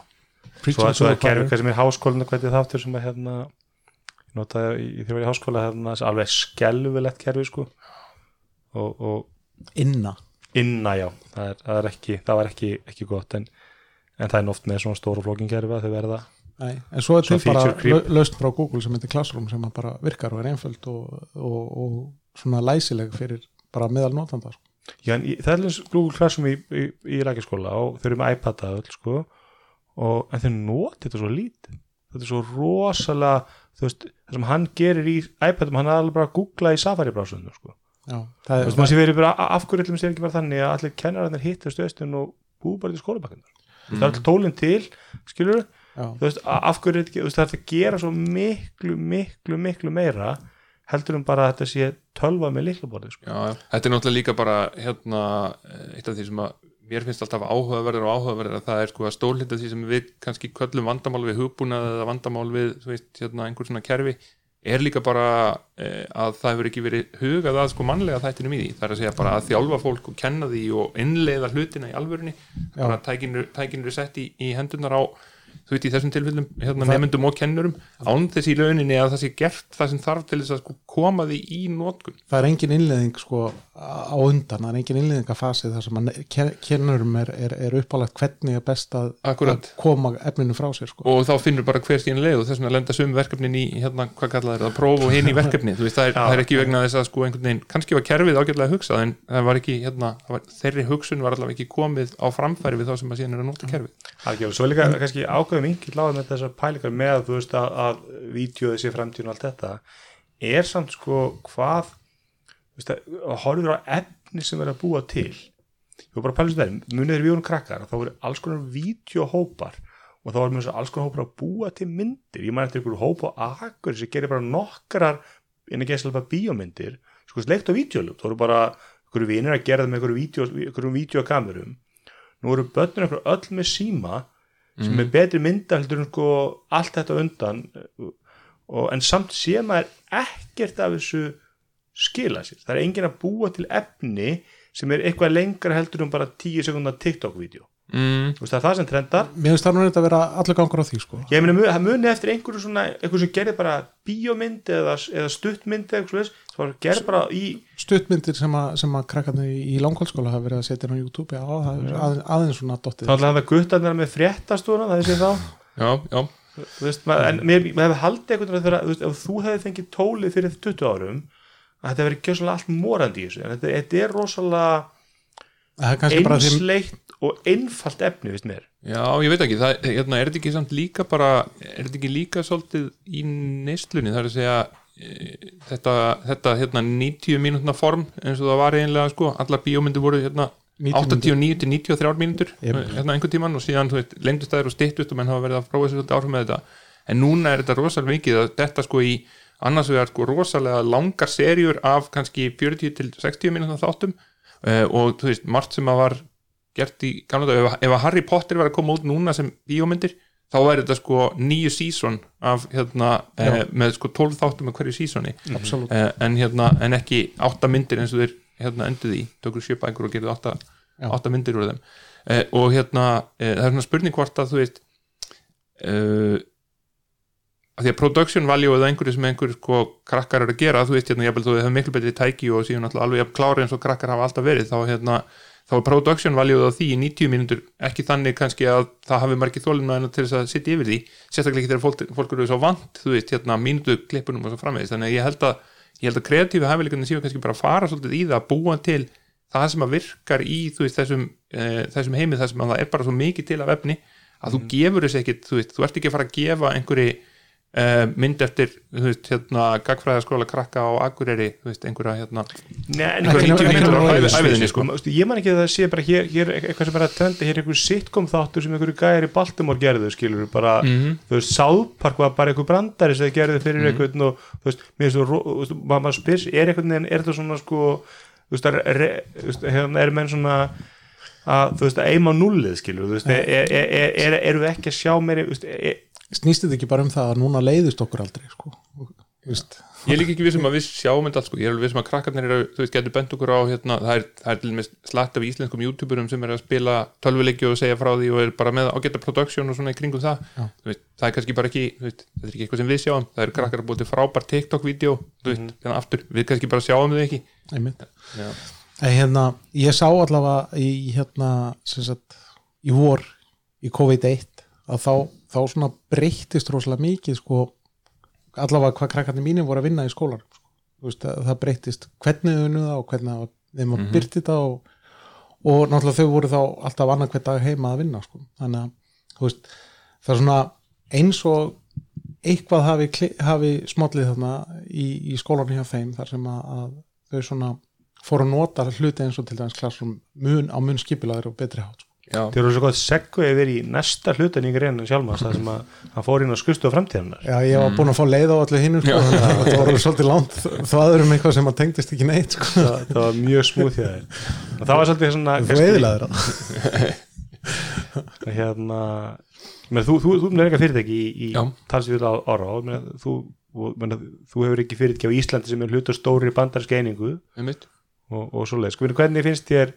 svo, svo er kerfi hvað sem er háskólinu hvernig þáttur sem að hérna ég notaði í, þegar ég var í háskóla hérna, alveg skelfilegt kerfi sko. Og, og inna. Inna já, það, er, það, er ekki, það var ekki, ekki gott en, en það er oft með svona stóru flókingerfi að þau verða Nei, en svo er til bara lausn frá Google sem heitir Classroom sem bara virkar og er einföld og, og, og svona læsileg fyrir bara meðal notandar já, en það er eins Google Classroom í, í, í rækjaskóla og þau eru með iPad að öll sko og, en þau noti þetta svo lítið. Þetta er svo rosalega þú veist, það sem hann gerir í iPadum hann er alveg bara að googla í Safari brásunum sko. Já, Þú það veist, maður sé verið bara af hverju ætlum sér ekki bara þannig að allir kennararnir hittast östun og búið bara til skólabakkarnar það er alltaf tólinn til, skilur þú veist, a- af hverju er þetta ekki, þú veist, það er að gera svo miklu, miklu, miklu meira heldur um bara að þetta sé tölva með liklaborði, sko. þetta er náttúrulega líka bara hérna, eitt af því sem að mér finnst alltaf áhugaverðar og áhugaverðar að það er sko að stórlita því sem við kannski köllum vandamál við hugbúnað eða vandamál við, veist, hérna einhver svona kerfi er líka bara eh, að það hefur ekki verið hugað að sko mannlega þættinum í því, það er að segja bara að þjálfa fólk og kenna því og innleiða hlutina í alvörunni. Bara tækinu, tækinu er sett í, í hendunar á þú veit í þessum tilfellum hérna, nefndum og kennurum án þess í rauninni að það sé gert það sem þarf til þess að sko, koma því í nótkun það er engin innleðing sko á undan, það er engin innleðing að fasið þar sem kennurum er, er, er uppálegt hvernig er best að, að koma efninu frá sér sko. og þá finnur bara hver síðan leið og þess vegna lenda sömu verkefnin í hérna, hvað kallar það, próf og hinn í verkefni þú veist, það er, það er ekki vegna þess að sko einhvern veginn kannski var kerfið ágætlega hugsað en það var ekki, hérna, það var, þeirri hugsun var allavega ekki komið á framfæri við þá sem að síðan er að nota kerfið Er ákveðum yngi láða með þessar pælingar með að þú veist að, að vídeoði sé framtíðin og allt þetta. Er samt sko hvað veist að, horfður á efni sem er að búa til? Ég var bara að pæla þess að munið þegar við vorum krakkar þá voru alls konar vídeohópar og þá voru mjög alls konar hópar að búa til myndir. Ég man eftir einhverju hóp á akur sem gerir bara nokkrar að gæsla bara bíómyndir sko sleikt á vídeolum, þá voru bara einhverju vinir að gera það með einhverjum vídeokamerum nú eru börnir einhverju öll með síma sem er betri mynda heldur en sko allt þetta undan. Og, en samt sé maður ekkert af þessu skila sér. Það er enginn að búa til efni sem er eitthvað lengra heldur en bara 10 sekundar TikTok-vídeó mm, Þú veist, það er það sem trendar. Mér finnst það nú þetta að vera allur gangur á því sko. ég meina, mu- það muni eftir einhverju svona einhverju sem gerir bara bíómynd eða, eða stuttmynd eða eitthvað það bara í stuttmyndir sem að, sem að krakkarnir í, í langkvöldskóla hafa verið að setja á YouTube já, það er að, aðeins svona dottið. Þá ætlaði það guttarnir með fréttastúna það er sér þá. Já, já, Þú veist, maður, en mér, maður hefði haldið veginn þegar, þú veist, ef þú hefði fengið tólið fyrir 20 árum að þetta verið gjössalega allt morandi í þessu. En þetta, þetta er rosalega það er kannski bara því einsleitt og einfalt efni, veist mér. Já, ég veit ekki það, hérna, er þetta ekki samt líka bara er þetta ekki líka svolítið í neslunni það er að segja e, þetta, þetta hérna 90 mínútna form eins og það var eiginlega sko, allar bíómyndir voru hérna 90 89 til 93 mínútur Jep. hérna einhvern tíman og síðan þú veist, lengdust þær og styttust og menn hafa verið að prófa þessu svolítið áhrif með þetta. En núna er þetta rosalega mikið að þetta sko í annars vegar sko rosalega langar serjur af kannski 40 til 60 mínútur þáttum uh, og þú veist, margt sem að var gert í gamla dag, ef, ef að Harry Potter var að koma út núna sem bíómyndir þá væri þetta sko nýju sísón af hérna, uh, með sko 12 þáttum með hverju sísóni absolutt. Uh, en, hérna, en ekki átta myndir eins og þeir hérna enduð í, tökur sjöpækur og gerðu átta, Já. átta myndir úr þeim. Uh, og hérna, uh, það er svona spurning hvort að þú veist uh, að því að production value eða einhverju sem einhverju sko krakkar eru að gera, þú veist hérna, jafnvel þú hefur miklu betri tæki og síðan alltaf alveg klári eins og krakkar hafa alltaf verið, þá hérna þá er production value á því í 90 mínútur ekki þannig kannski að það hafi margir þólum til þess að sitja yfir því sérstaklega ekki þegar fólk, fólk eru svo vant þú veist, hérna, mínútu klippunum og svo framvegis. Þannig að ég held að, ég held að kreatífi hæfileikarnir séu kannski bara að fara svolítið í það að búa til það sem að virkar í veist, þessum, e, þessum heimi þar sem að það er bara svo mikið til af efni að þú gefur þessi ekkit, þú veist, þú ert ekki að fara að gefa einhverju mynd eftir þú veist, hérna, gagfræðaskóla krakka á Akureyri, þú veist, einhverja hérna Nei, en Einhver einhver- 50 einhver- mínútur á einhver- ævi- æviðinni, sko. Þú veist, ég man ekki að það sé bara hér, hér eitthvað sem er að trenda, hér er einhver sitcom þáttur sem einhverju gæjar í Baltimore gerðu skilur bara, Mhm. þú veist, South Park var bara einhver brandari sem þeir gerðu fyrir einhvern og þú veist, mér finnst þú, maður maður spyr sig, er einhvern veginn, er þetta svona sko, þú veist, er, er, hérna er menn svona að, þú veist, að eima nullið skilur, þú veist, er, er, er, er, erum við ekki að sjá meiri, þú veist, er, snýst þetta ekki bara um það að núna leiðist okkur aldrei sko. Og, þú veist, Ég er líka ekki vissum að við sjáum þetta allt sko. ég er alveg vissum að krakkarnir eru, þú veist, getur bent okkur á hérna, það er, það er til með slatt af íslenskum youtuberum sem er að spila tölvuleiki og segja frá því og er bara með ágæta production og svona í kringum það. Veist, það er kannski bara ekki, þú veist, þetta er ekki eitthvað sem við sjáum. Það eru krakkar að búið til frábær TikTok-vídeó veist, þannig aftur, við kannski bara sjáum þau ekki. En hérna, ég sá allavega í hérna, sem sagt, í vor í COVID-1 að þá, þá svona breyttist rosalega mikið sko, allavega hvað krakkarnir mínir voru að vinna í skólanum sko. Veist, að það breyttist hvernig þau það og hvernig það- þeim að byrti þetta og, og náttúrulega þau voru þá alltaf annað hver dag heima að vinna sko. þannig að veist, það er svona eins og eitthvað hafi, hafi smollið þarna í, í skólanum hjá þeim þar sem að, að þau svona fóru að nota hluti eins og til dæmis klassrum mun, á mun skipilaður og betri hátt þeir eru svo gott seggu yfir í næsta hlutan í greinu sjálfmas, það sem að hann fór inn á skustu á framtíðanar Já, ég var búin að fá leið á allir hinnum sko, að það voru svolítið langt þvaður um eitthvað sem að tengdist ekki neitt sko. það, það var mjög smúð þeir og það var svolítið svona þú *laughs* hérna menn, þú, þú, þú með eitthvað fyrirtæki í, í Já. talsvíð á orra og menn, þú, og, menn, þú hefur ekki fyrirtæki á Íslandi sem er hlutur stóri bandarska einingu. Einmitt. og, og svo leið, sko, hvernig finnst þér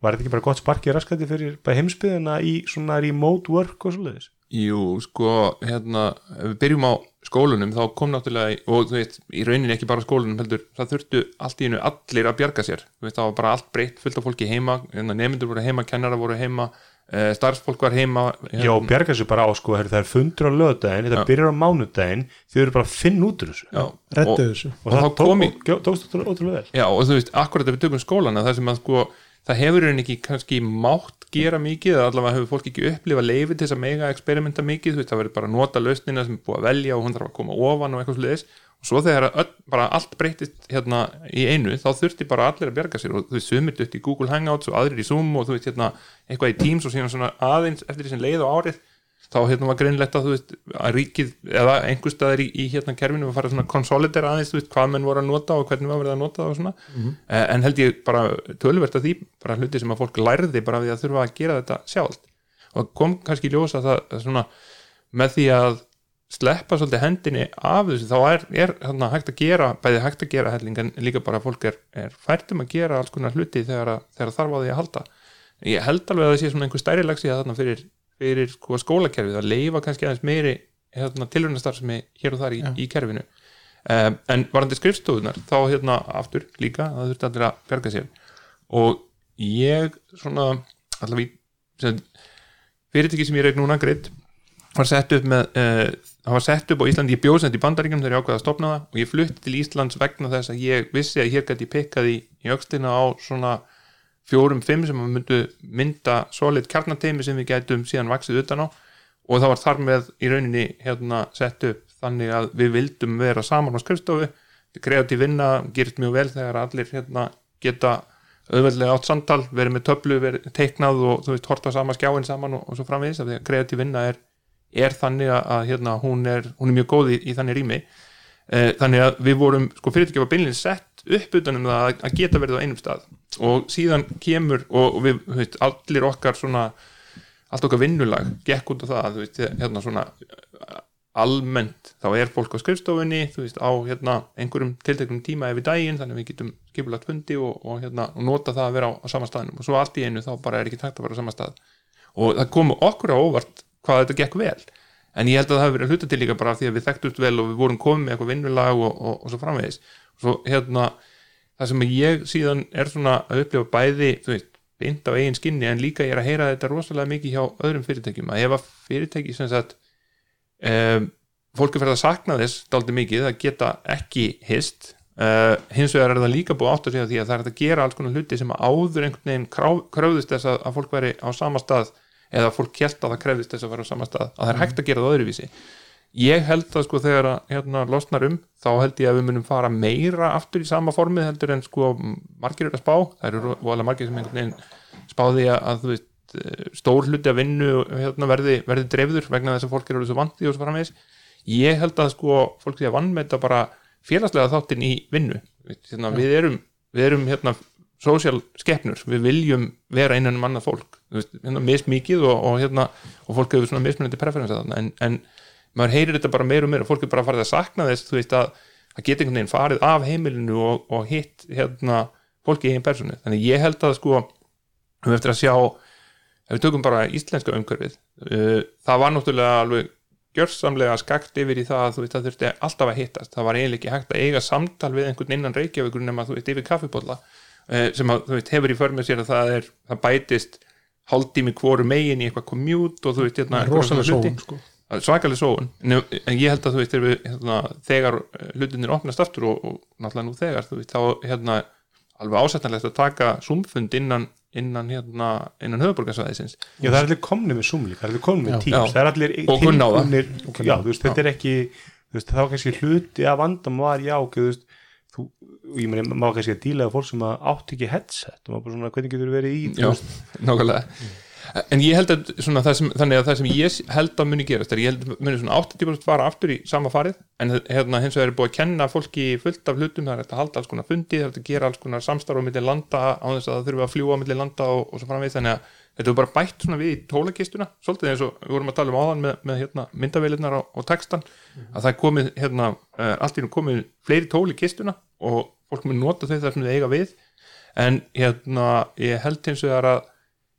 var þetta ekki bara gott sparkið raskandi fyrir heimsbyðina í svona remote work og svo leiðis Jú, sko, hérna ef við byrjum á skólunum þá kom náttúrulega, og þú veist, í rauninni ekki bara skólunum heldur, það þurftu allt í einu allir að bjarga sér, þú veist, það var bara allt breytt fullt af fólki heima, hérna, nefndur voru heima kennara voru heima, uh, starfsfólk var heima hérna, Já, bjarga sér bara á sko, það er fundur á lögdægin, þetta byrjar á mánudaginn þau eru bara að finna út úr þessu. Já, og, þessu. Og, Og það tókst ótrúlega ótrúlega vel. Já, og þú veist, akkurat ef við tökum skólana það sem að sko, það hefur henni ekki kannski mátt gera mikið, allavega hefur fólk ekki upplifa leifi til þess að mega experimenta mikið, þú veist, það verður bara að nota lausnina sem er búið að velja og hún þarf að koma ofan og eitthvað sliðis, og svo þegar öll, bara allt breytist hérna í einu þá þurfti bara allir að bjarga sér og þú veist, sumir dutt í Google Hangouts og aðrir í Zoom og þú veist, hérna, eitthvað í Teams og síðan svona aðeins eftir sem leið á árið þá hérna var greinlegt að þú veist að ríkið eða einhver staðar í, í hérna kerfinu var að fara svona konsolidera aðeins þú veist hvað menn voru að nota og hvernig var verið að nota það og svona. Eh, en held ég bara tölvert að því bara hluti sem að fólk lærði bara við að þurfa að gera þetta sjálft. Og kom kannski í ljós að það að svona með því að sleppa svolítið hendinni af þessu þá er, er hérna, hægt að gera bæði hægt að gera helling en líka bara fólk er, er fært um að gera alls konar hluti þegar, að, þegar þarf á því að halda. Ég held alveg að það sé svona einhver stærri leksi þarna fyrir, fyrir sko, skólakerfið að leifa kannski aðeins meiri hérna, tilrunastar sem er hér og þar í, í kerfinu. Um, en varandi skrifstofunar þá hérna aftur líka að þurfti allir að berga sér. Og ég svona allavega fyrirtæki sem ég reik núna greitt var sett upp með uh, það var sett upp á Íslandi, ég bjóð sett í bandaríkjum þegar ég ákveða að stopna það og ég flutti til Íslands vegna þess að ég vissi að hér gæti ég pikkað í, öxlina á svona fjórum, fimm sem að myndu mynda solid kjarnateimi sem við gætum síðan vaksið utan á. Og það var þar með í rauninni hérna sett upp þannig að við vildum vera saman á skrifstofu. Kreatív vinna gerist mjög vel þegar allir hérna geta auðveldlega átt samtal, verið með töflu verið teiknað og þú veist horta sama skjáin saman og, og svo framvegis. Af því að kreatív vinna er, er þannig að, hérna, hún, er, hún er mjög góð í, í þannig rými. Eh, þannig að við vorum sko fyrirtæki var beinlega sett upp utan um það að, að geta verið á einum stað. Og síðan kemur og, við, þú veist, allir okkar svona allt okkar vinnulag gekk út á það þú veist, hérna svona almennt, þá er fólk á skrifstofunni þú veist, á hérna einhverjum tilteknum tíma yfir daginn, þannig að við getum skipulagt fundi og, og hérna, og nota það að vera á, á sama staðnum. Og svo allt í einu þá bara er ekki takt að vera á sama stað. Og það komu okkur á óvart hvað þetta gekk vel. En ég held að það hafi verið hluta til líka bara af því að við þekktust vel og við vorum komið með eitthvað vinnulag og, og, og svo framvegis svo hérna það sem ég síðan er svona að upplifa bæði, þú veist, beint á eigin skinni en líka ég er að heyra þetta rosalega mikið hjá öðrum fyrirtækjum, að ef að fyrirtæki sem sagt um, fólk er fyrir að sakna þess dálítið mikið að geta ekki hist uh, hins vegar er það líka búið átt að segja því að það er að gera alls konar hluti sem áður einhvern veginn kröfðist þess að, að fólk veri á sama stað eða fólk kjelt að það krefðist þess að vera á sama stað að það er hægt að gera það öðruvísi ég held að sko þegar að hérna, losnar um þá held ég að við munum fara meira aftur í sama formið heldur en sko margir eru að spá, það eru voðalega margir sem einhvern veginn spáði að, að veist eh, stór hluti af vinnu hérna, verði, verði dreifður vegna þess að fólk eru svo vandi og svo framvegis. Ég held að sko fólk sé að vannmeta bara félagslega þáttinn í vinnu. Hérna, við erum, við erum hérna social skeppnur, við viljum vera innan um annað fólk, veist, hérna mismikið og, og hérna, og fólk hefur svona mismunandi preferensa þarna, en, en maður heyrir þetta bara meira og meira, fólk er bara farið að sakna þess, þú veist, að, að geta einhvern veginn farið af heimilinu og, og hitt hérna, fólki í einn personu, þannig ég held að sko, við eftir að sjá ef við tökum bara íslenska umhverfið uh, það var náttúrulega alveg gjörsamlega skakt yfir í það að þú veist það þurfti alltaf að hittast, það var eiginlega ekki hægt að eiga samtal við einhvern innan Reykjavíkur nema þú veist yfir kaffibólla uh, sem að þú veist hefur í för með sér að það er það bætist hálftími hvoru megin í eitthvað commute og þú veist hérna, hluti. sóun. En, en ég held að þú veist við, hérna, þegar eh, hlutinir opnast aftur og, og náttúrulega nú þegar þú veist þá hérna alveg ásættanlegt að taka zoomfund innan innan, hérna, innan höfuborgarsvæðisins Já, það er allir komni með Zoom líka, það er allir komni með Já. það er allir Og tilbúnir- já, þú veist, þetta er ekki veist, þá kannski hluti af vandam var já, ok, þú veist þú, ég meni, maður kannski að díla af fólk sem átt ekki headset og maður bara svona, hvernig getur verið í Já, nákvæmlega en ég held að sem, þannig að það sem ég held að muni gerast er ég held að muni svona 80% fara aftur í sama farið. En hérna hins vegar er búið að kenna fólki fullt af hlutum, það er hægt að halda alls konar fundi það er hægt að gera alls konar samstarf á milli landa á þess að það þurfa að fljúa á milli landa og, og svo framvegis. Þannig að þetta er bara bætt svona við í tólakistuna svolítið eins og við vorum að tala um áðan með, með hérna, myndaveilirnar og, og textan að það er komið hérna, uh, allt í nú komið fleiri tól í kistuna og fólk mun nota þau þar sem þau eiga við. En hérna ég held hins vegar að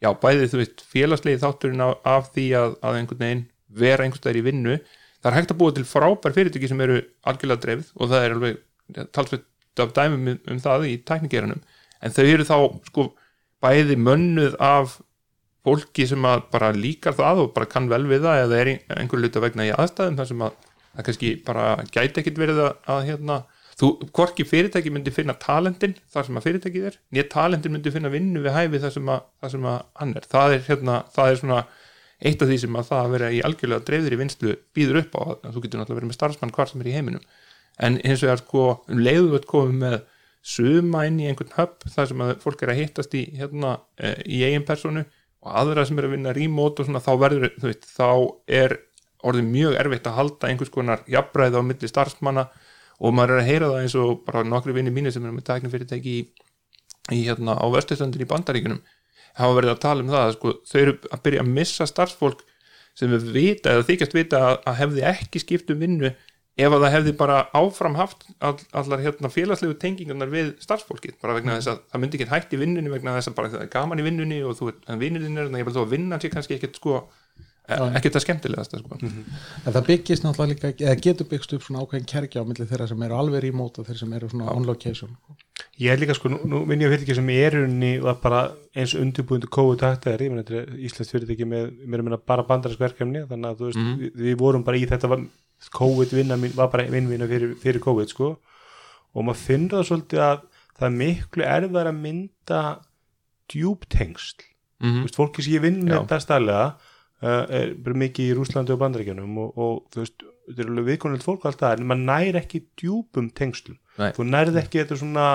já, bæði þú veist félagslegi þátturinn af, af því að, að einhvern veginn vera einhvers staðar í vinnu það er hægt að búa til frábær fyrirtæki sem eru algjörlega dreifð og það er alveg talsveit af dæmum um, um það í tæknigeranum en þau eru þá sko bæði mönnuð af fólki sem að bara líkar það og bara kann vel við það eða er ein- einhver luta vegna í aðstæðum þar sem að það kannski bara gæti ekkit verið að, að hérna, þú, hvorki fyrirtæki myndi finna talentin þar sem að fyrirtækið er nýja talentin myndi finna vinnu við hæfi þar sem að, þar sem að hann er. Það er, hérna, það er svona eitt af því sem að það að vera í algjörlega dreifðir í vinslu býður upp á að þú getur náttúrulega verið með starfsmann hvar sem er í heiminum. En hins vegar sko um leiðu við komum með suma inn í einhvern hub þar sem að fólk er að hittast í hérna eh, í eigin personu og aðra sem er að vinna remote og svona þá verður, þú veist, þá er orðið mjög erfitt að halda einhvers konar jafnræði á milli starfsmanna og maður er að heyra það eins og bara nokkri vinni mínir sem er með tæknifyrirtæki í, í hérna á vesturstöndir í bandaríkunum hafa verið að tala um það að sko, þau eru að byrja að missa starfsfólk sem við vita eða þykjast vita að, að hefði ekki skipt um vinnu ef að það hefði bara áfram haft all, allar hérna félagslegu tengingarnar við starfsfólkið, bara vegna þess að það myndi ekki hægt í vinnunni vegna þess að bara það er gaman í vinnunni og þú en vinnurinn er, þó að vinnan sé kannski ekkert sko, ekkert það skemmtilegast sko. en það byggist náttúrulega líka eða getur byggst upp svona ákveðin kerkja á milli þeirra sem eru alveg remote og þeirra sem eru svona on location Ég er líka sko, nú, vinn ég að fyrirtæki sem er í rauninni var bara eins undirbúindu kóðu taktæðar, ég menn þetta er Íslands fyrirtæki með, mér er meina bara bandarinsk verkefni þannig að þú veist, við, við vorum bara í þetta COVID vinna mín, var bara vinnvinna fyrir, fyrir COVID sko. Og maður finnur það svolítið að það er miklu erfðar að mynda djúptengsl mm Þú Já. er bara mikið í Rúslandi og Bandaríkjunum og, og þú veist, þetta er alveg viðkonulegt fólk alltaf, en maður nær ekki djúpum tengslum, Nei. þú nærð ekki þetta svona,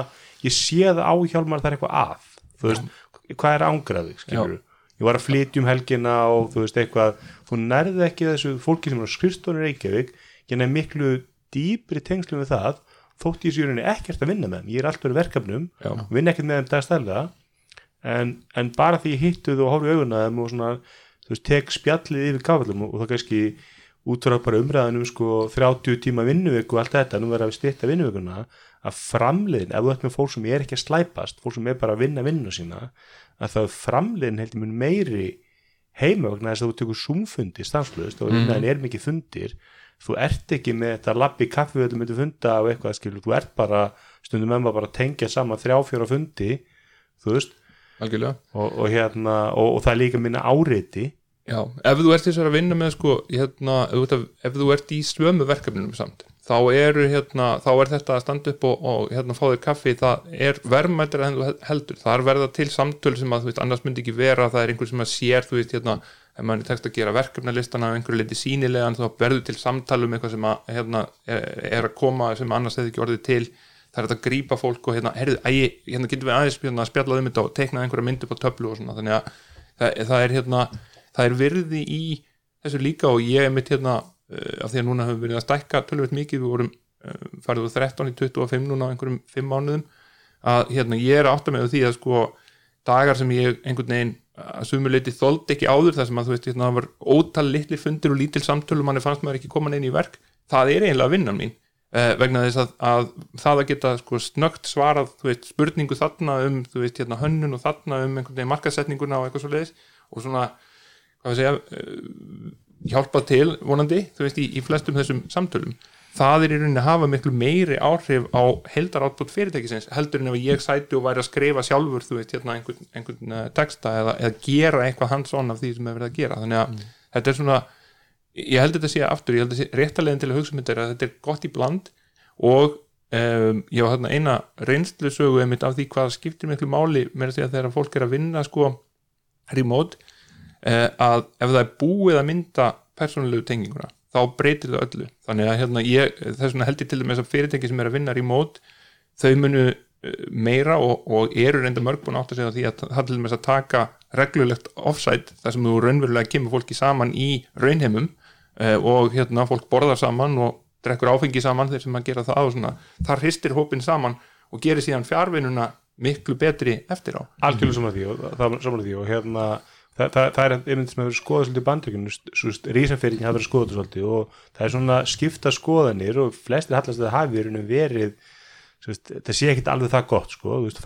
ég sé það á hjálmar það er eitthvað að, þú veist hvað er ángraði, skilur ég var að flytja um helgina og þú veist eitthvað þú nærð ekki þessu fólki sem er á skrifstónu Reykjavík, ég nær miklu dýpri tengslum við það þótt ég sé í rauninni ekkert að vinna með þeim, ég er alltaf verkefnum, Já. vinn ekkert með þeim dagstæðlega þú veist, tek spjallið yfir kafallum og, og það kannski út frá bara umræðanum sko 30 tíma vinnuviku og allt þetta, nú verður að við styrta vinnuvikuna að framliðin, ef þú ert með fólk sem er ekki að slæpast, fólk sem er bara að vinna vinnu sína, að það framliðin heldur mun meiri heima vegna þess að þú tekur súmfundi stanslust og vinnaðin er mikið fundir. Þú ert ekki með þetta labbi kaffi þú myndir funda og eitthvað skilur þú ert bara, stundum með maður bara að tengja saman þrjá fjóra fundi þú veist, og, og hérna og, og það er líka minna áreiti Já, ef þú ert þess að vinna með sko, hérna, ef, ef þú ert í svömu verkefnum samt, þá eru hérna, þá er þetta að standa upp og, og hérna fá þér kaffi, það er verðmættir en þú heldur, það er verða til samtöl sem að þú veist, annars myndi ekki vera, það er einhver sem að sér, þú veist, hérna, ef maður er tekst að gera verkefnalistana af einhverju leiti sínilegan, þá verður til samtal um eitthvað sem að, hérna, er, er að koma sem annars hefði ekki orðið til það er hægt að grípa fólk og hérna, heyrðu, æ, hérna getum við aðeins hérna, spjallað um þetta og teiknað einhverja mynd upp á töflu og svona, þannig að það, það er hérna, það er virði í þessu líka og ég er mitt hérna uh, af því að núna höfum við verið að stækka tölvöld mikið, við vorum farið úr 13 í 25 núna á einhverjum 5 mánuðum að hérna ég er átt að með því að sko dagar sem ég einhvern veginn að sumuleiti þoldi ekki áður þar sem að þú veist hérna það var ótal litli fundir og lítil samtölu manni fannst maður ekki koma inn í verk það er eiginlega vinnan mín vegna þess að, að það að geta sko snögt svarað veist spurningu þarna um veist hérna hönnun og þarna um einhvern veginn markasetninguna og eitthvað svo leiðis og svona segja uh, hjálpa til vonandi veist í, í flestum þessum samtölum. Það er í rauninni að hafa miklu meiri áhrif á heldar átbútt fyrirtækisins heldur en ef ég sæti og væri að skrifa sjálfur þú veist hérna einhvern, einhvern uh, texta eða, eða gera eitthvað hands-on af því sem er verið að gera. Þannig að þetta er svona ég held þetta sé aftur, ég held þetta sé réttalegin til að hugsa um þetta er að þetta er gott í bland og um, ég var hérna eina reynslu sögu einmitt af því hvað skiptir miklu máli með að segja þegar fólk er að vinna sko remote eh, að ef það er búið að mynda persónulegu tenginguna þá breytir það öllu. Þannig að hérna, ég, þess vegna held ég til þess að fyrirtæki sem er að vinna remote þau munu eh, meira og, og eru reynda mörg búin átt að segja því að það til þess að taka reglulegt offsite þar sem þú raunverulega kemur fólki saman í raunheimum og hérna fólk borðar saman og drekkur áfengi saman þeir sem að gera það og svona þar hristir hópin saman og gerir síðan fjárvinuna miklu betri eftir á. Algjörlega saman því og, það, saman því og hérna það, það, það er einmitt sem hefur skoðað svolítið rísanfyrirkin hafa verið skoðað svolítið og það er svona skipta skoðanir og flestir hallast að það hafi verið svo veist, það sé ekkit alveg það gott sko, veist,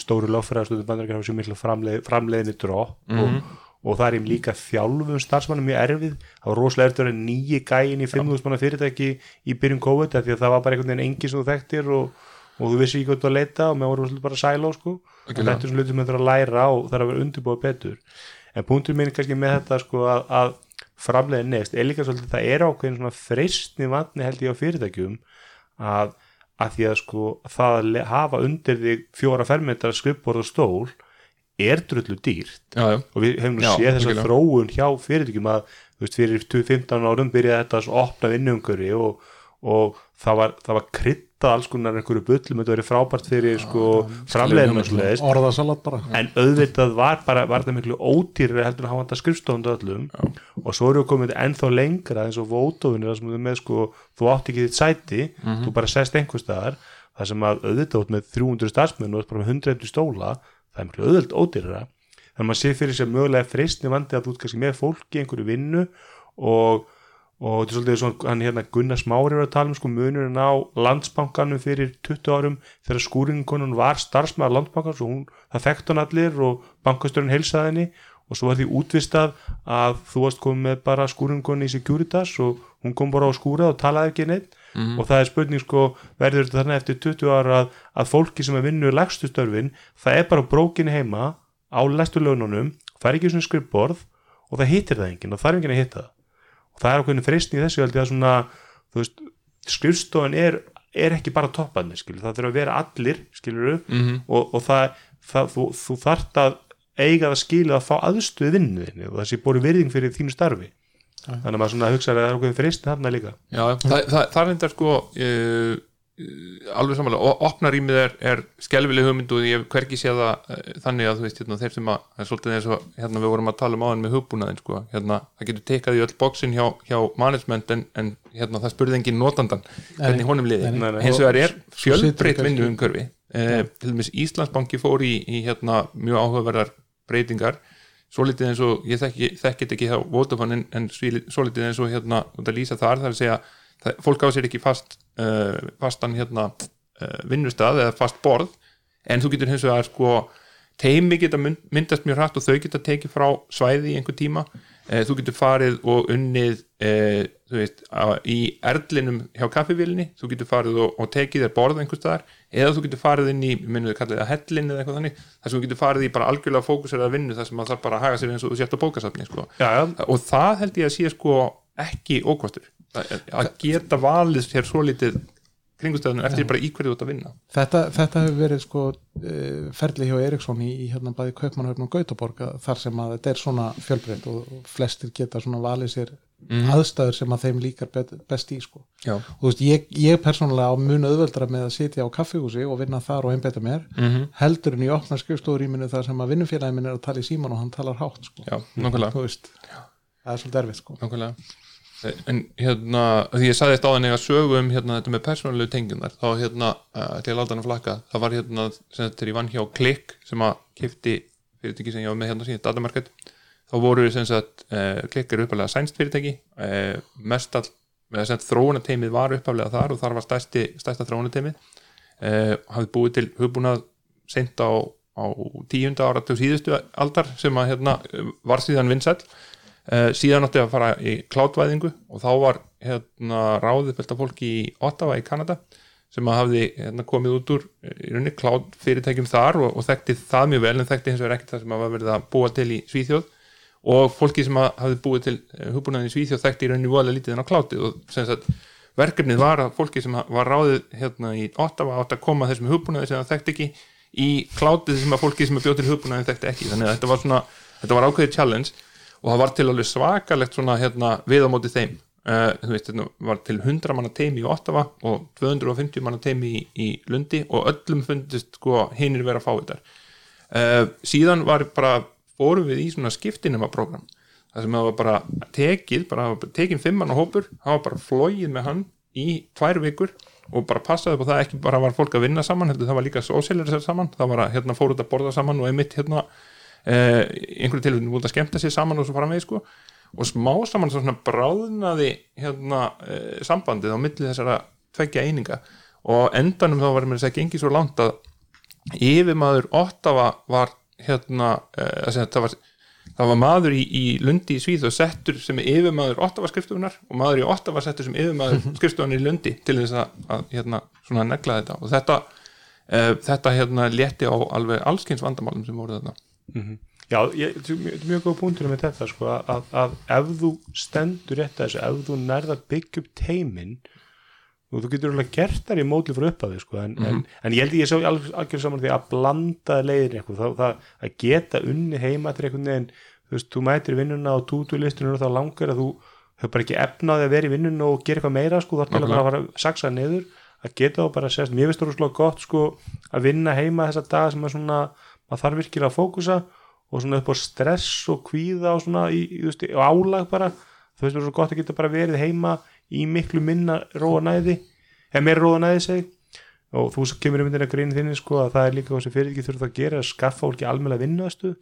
stóru lofræðarstöðu bandaríkjar hafa sér miklu framleið, framleiðinni dropp og, og það er ihm líka þjálfum starfsmannum mjög erfið, það var rosalega erfið að vera nýji gæin í 5.000 manna fyrirtæki í byrjun COVID því að það var bara einhvern veginn engi sem þú þekktir og, og þú vissi ekki hvað þú að leita og með svolítið bara sæl á sko. Og þetta er svona hluti sem þú þarf að læra og er að vera undirbúa betur. En punktur minn er kannski með þetta sko að, að framleiðin next er líka svolítið það er ákveðin svona freistni vatni held ég á fyrirtækjum að, að því að sko það hafa undir þig fjóra fermetrar skrifborð og stól er drullu dýrt. Já, já, og við hefum nú Já, séð þessa algjörlega. þróun hjá fyrirtækjum að veist, fyrir 15 árum byrjaði þetta að opna vinnumgöri og, og það var, það var kryttað alls konar einhverju bullum, þetta verið frábært fyrir sko bara. En auðvitað var bara var það miklu ódýrri heldur að hafa þetta skrifstofndu öllum og svo eru við komið ennþá lengra eins og ert með sko þú átt ekki þitt sæti, þú bara sest einhver staðar, það sem að auðvitað út með 300 starfsmenn og þú ert bara með 100 stóla, það er miklu auðvitað ódýrara. Þannig að maður sé fyrir sér mögulega freistni vandi að þú ert kannski með fólki einhverju vinnu og, og þetta er svolítið svona hann hérna Gunnar Smári var að tala um sko munurinn á landsbankanum fyrir 20 árum þegar skúringunum var starfsmaður landsbankans og hún, það þekkt hann allir og bankastörun heilsaði henni og svo var því útvistað að þú varst komið með bara skúringunni í Securitas og hún kom bara á skúra og talaði ekki neitt og það er spurning sko verður þetta þannig eftir 20 ára að, að fólki sem er vinnu lagstu störfin það er bara brókin heima á læstu laununum, það er ekki svona skrifborð og það hittir það enginn og það er enginn að hitta það. Og það er ákveðin freistni í þessu að svona, veist, skrifstofan er, er ekki bara topparnir, skilur, það þurfa að vera allir, skilur Mhm. og, og það, það þú, þú þarft að eiga það skilja að fá aðstöðu vinnuðinni og sé bóri virðing fyrir þínu starfi þannig að maður svona hugsa að það er ákveðin freistni þarna líka. Já, það, það, það er enda sko uh, alveg samanlega, opna rýmið er, er skelvileg hugmynd og ég hef hvergi séð það uh, þannig að þú veist, hérna, þeir sem að það er svolítið eins og, hérna, við vorum að tala um áðan með hugbúnaðin, sko, hérna, það getur tekað í öll bóksin hjá, hjá management en, en hérna, það spurði engin notandan hvernig honum liði, nei. hins vegar er fjölbreytt vinnu umhverfi uh, til dæmis Íslandsbanki fór í, í hérna, mjög áhugaverðar breytingar svolítið eins og, ég þekki, þekkit ekki hjá Vodafone en, en svíli- svolítið eins og hérna, að lýsa þar, það er að segja það, fólk á sér ekki fast uh, fastan hérna uh, vinnustað eða fast borð en þú getur hins vegar sko teimi geta mynd- myndast mjög hratt og þau geta tekið frá svæði í einhver tíma þú getur farið og unnið þú veist, í erlinum hjá kaffivílinni, þú getur farið og, og tekið þér borð einhver staðar. Eða þú getur farið inn í, minnum við kallið það hellin eða eitthvað þannig, þar sem þú getur farið í bara algjörlega fókusera vinnu þar sem maður þarf bara að haga sér eins og þú sért á bókasafni sko. Já, já, og það held ég að sé sko ekki ókostur. Að að geta valið sér svo litið kringustöðunum eftir bara í hverju þú ert að vinna þetta, þetta hefur verið sko uh, ferli hjá Eriksson í, í hérna bæði Kaupmannhöfn og Gautaborg þar sem að þetta er svona fjölbreynd og, flestir geta svona valið sér aðstæður sem að þeim líkar bet, best í sko Já. og þú veist, ég, ég persónulega á mun auðveldra með að sitja á kaffihúsi og vinna þar og einbeita mér -hmm. heldur en í opna skrifstofurýminu þar sem að vinnufélagi minn er að tala í síman og hann talar hátt sko. Já, það er svolítið erfitt sko. nákvæmlega en hérna, því ég sagði þetta á þenni að sögu um hérna þetta með persónulegu tengjumar þá hérna, uh, til að láta hann að flakka. Það var hérna, sem þetta er í vann hjá Klikk sem að kifti fyrirtæki sem ég var með hérna síðan, Datamarket þá voru sem sagt, uh, Klikk er uppalega sænst fyrirtæki. Uh, mestall, eða sem sagt þróunateimið var uppalega þar og þar var stærsti, stærsta þróunateimið hafði búið til hugbúnað seint á, á tíunda ára til síðustu aldar sem að hérna var síðan vinsæll. uh, síðan átti að fara í klátvæðingu og þá var hérna ráðið fylgta fólki í Ottawa í Kanada sem að hafði hérna, komið út úr eh, í rauninni klátt fyrirtækjum þar og, og þekkti það mjög vel en þekkti hins vegar ekkert það sem að verið að búa til í Svíþjóð. Og fólki sem hafði búið til hugbúnaðin í Svíþjóð þekkti í rauninni voðalega lítið en á klátið og sagt verkefnið var að fólki sem var ráðið hérna í Ottawa átt að koma þessum hugbúnaði sem það þekkti ekki í klátið sem að fólki sem bjóð til hugbúnaði þekkti ekki. Þannig að þetta var svona, þetta var ákveðið challenge og það var til alveg svakalegt svona hérna við á móti þeim uh, veist, þetta var til 100 manna teimi í Ottawa og 250 manna teimi í, í Lundi og öllum fundist sko hinir vera að fá þetta uh, síðan var bara fórum við í svona skiptinema program það sem það var bara tekið bara tekin fimmann á hópur það var bara flóið með hann í tvær vikur og bara passaði upp á það ekki bara var fólk að vinna saman heldur það var líka sósélur saman það var að hérna fór út að borða saman og einmitt hérna eh, einhverju tilvægum múlið að skemmta sér saman og svo fara með sko. Og smá saman svo svona bráðnaði hérna eh, sambandið á milli þessara tveggja eininga. Og endanum þá var mér að segja gengið svo langt að yfirmaður Ottawa var hérna eh, það var það var maður í, í Lundi í Svíð og settur sem yfirmaður Ottawa skrifstofunar og maður í Ottawa settur sem yfirmaður *laughs* skrifstofunar í Lundi til þess að, að hérna, svona negla þetta. Og þetta, uh, þetta hérna létti á alveg allskins vandamálum sem voru þarna Já, ég, þetta er mjög- er mjög góð punktur með þetta sko, að, að ef þú stendur rétt að þessu, ef þú nærða að byggja upp teiminn og þú getur alveg gert þar í mótli frá upp að þau sko, en, en, en ég held ég sá algjör saman því að blanda leiðin eitthvað, það, það, að geta unni heima til einhvern veginn, þú veist, þú mætir vinnuna og tútulistunum og þá langar að þú hefur bara ekki efnaði að vera í vinnuna og gera eitthvað meira sko, þá er til að að fara að saksa niður að geta þá bara að sést, mér finnst þú slóð gott sko að vinna heima þessa dag sem að svona, maður þarf virkilega að fókusa og svona upp á stress og kvíða og svona í, í, veist, og álag bara. Þú veist, það er svo gott að geta bara verið heima í miklu minna róa næði. Eða meira róa næði seg og þú kemur í myndina grínu þinni sko að það er líka hvað sem fyrir ekki þurfa að gera að skaffa fólki almennilega vinnuðastu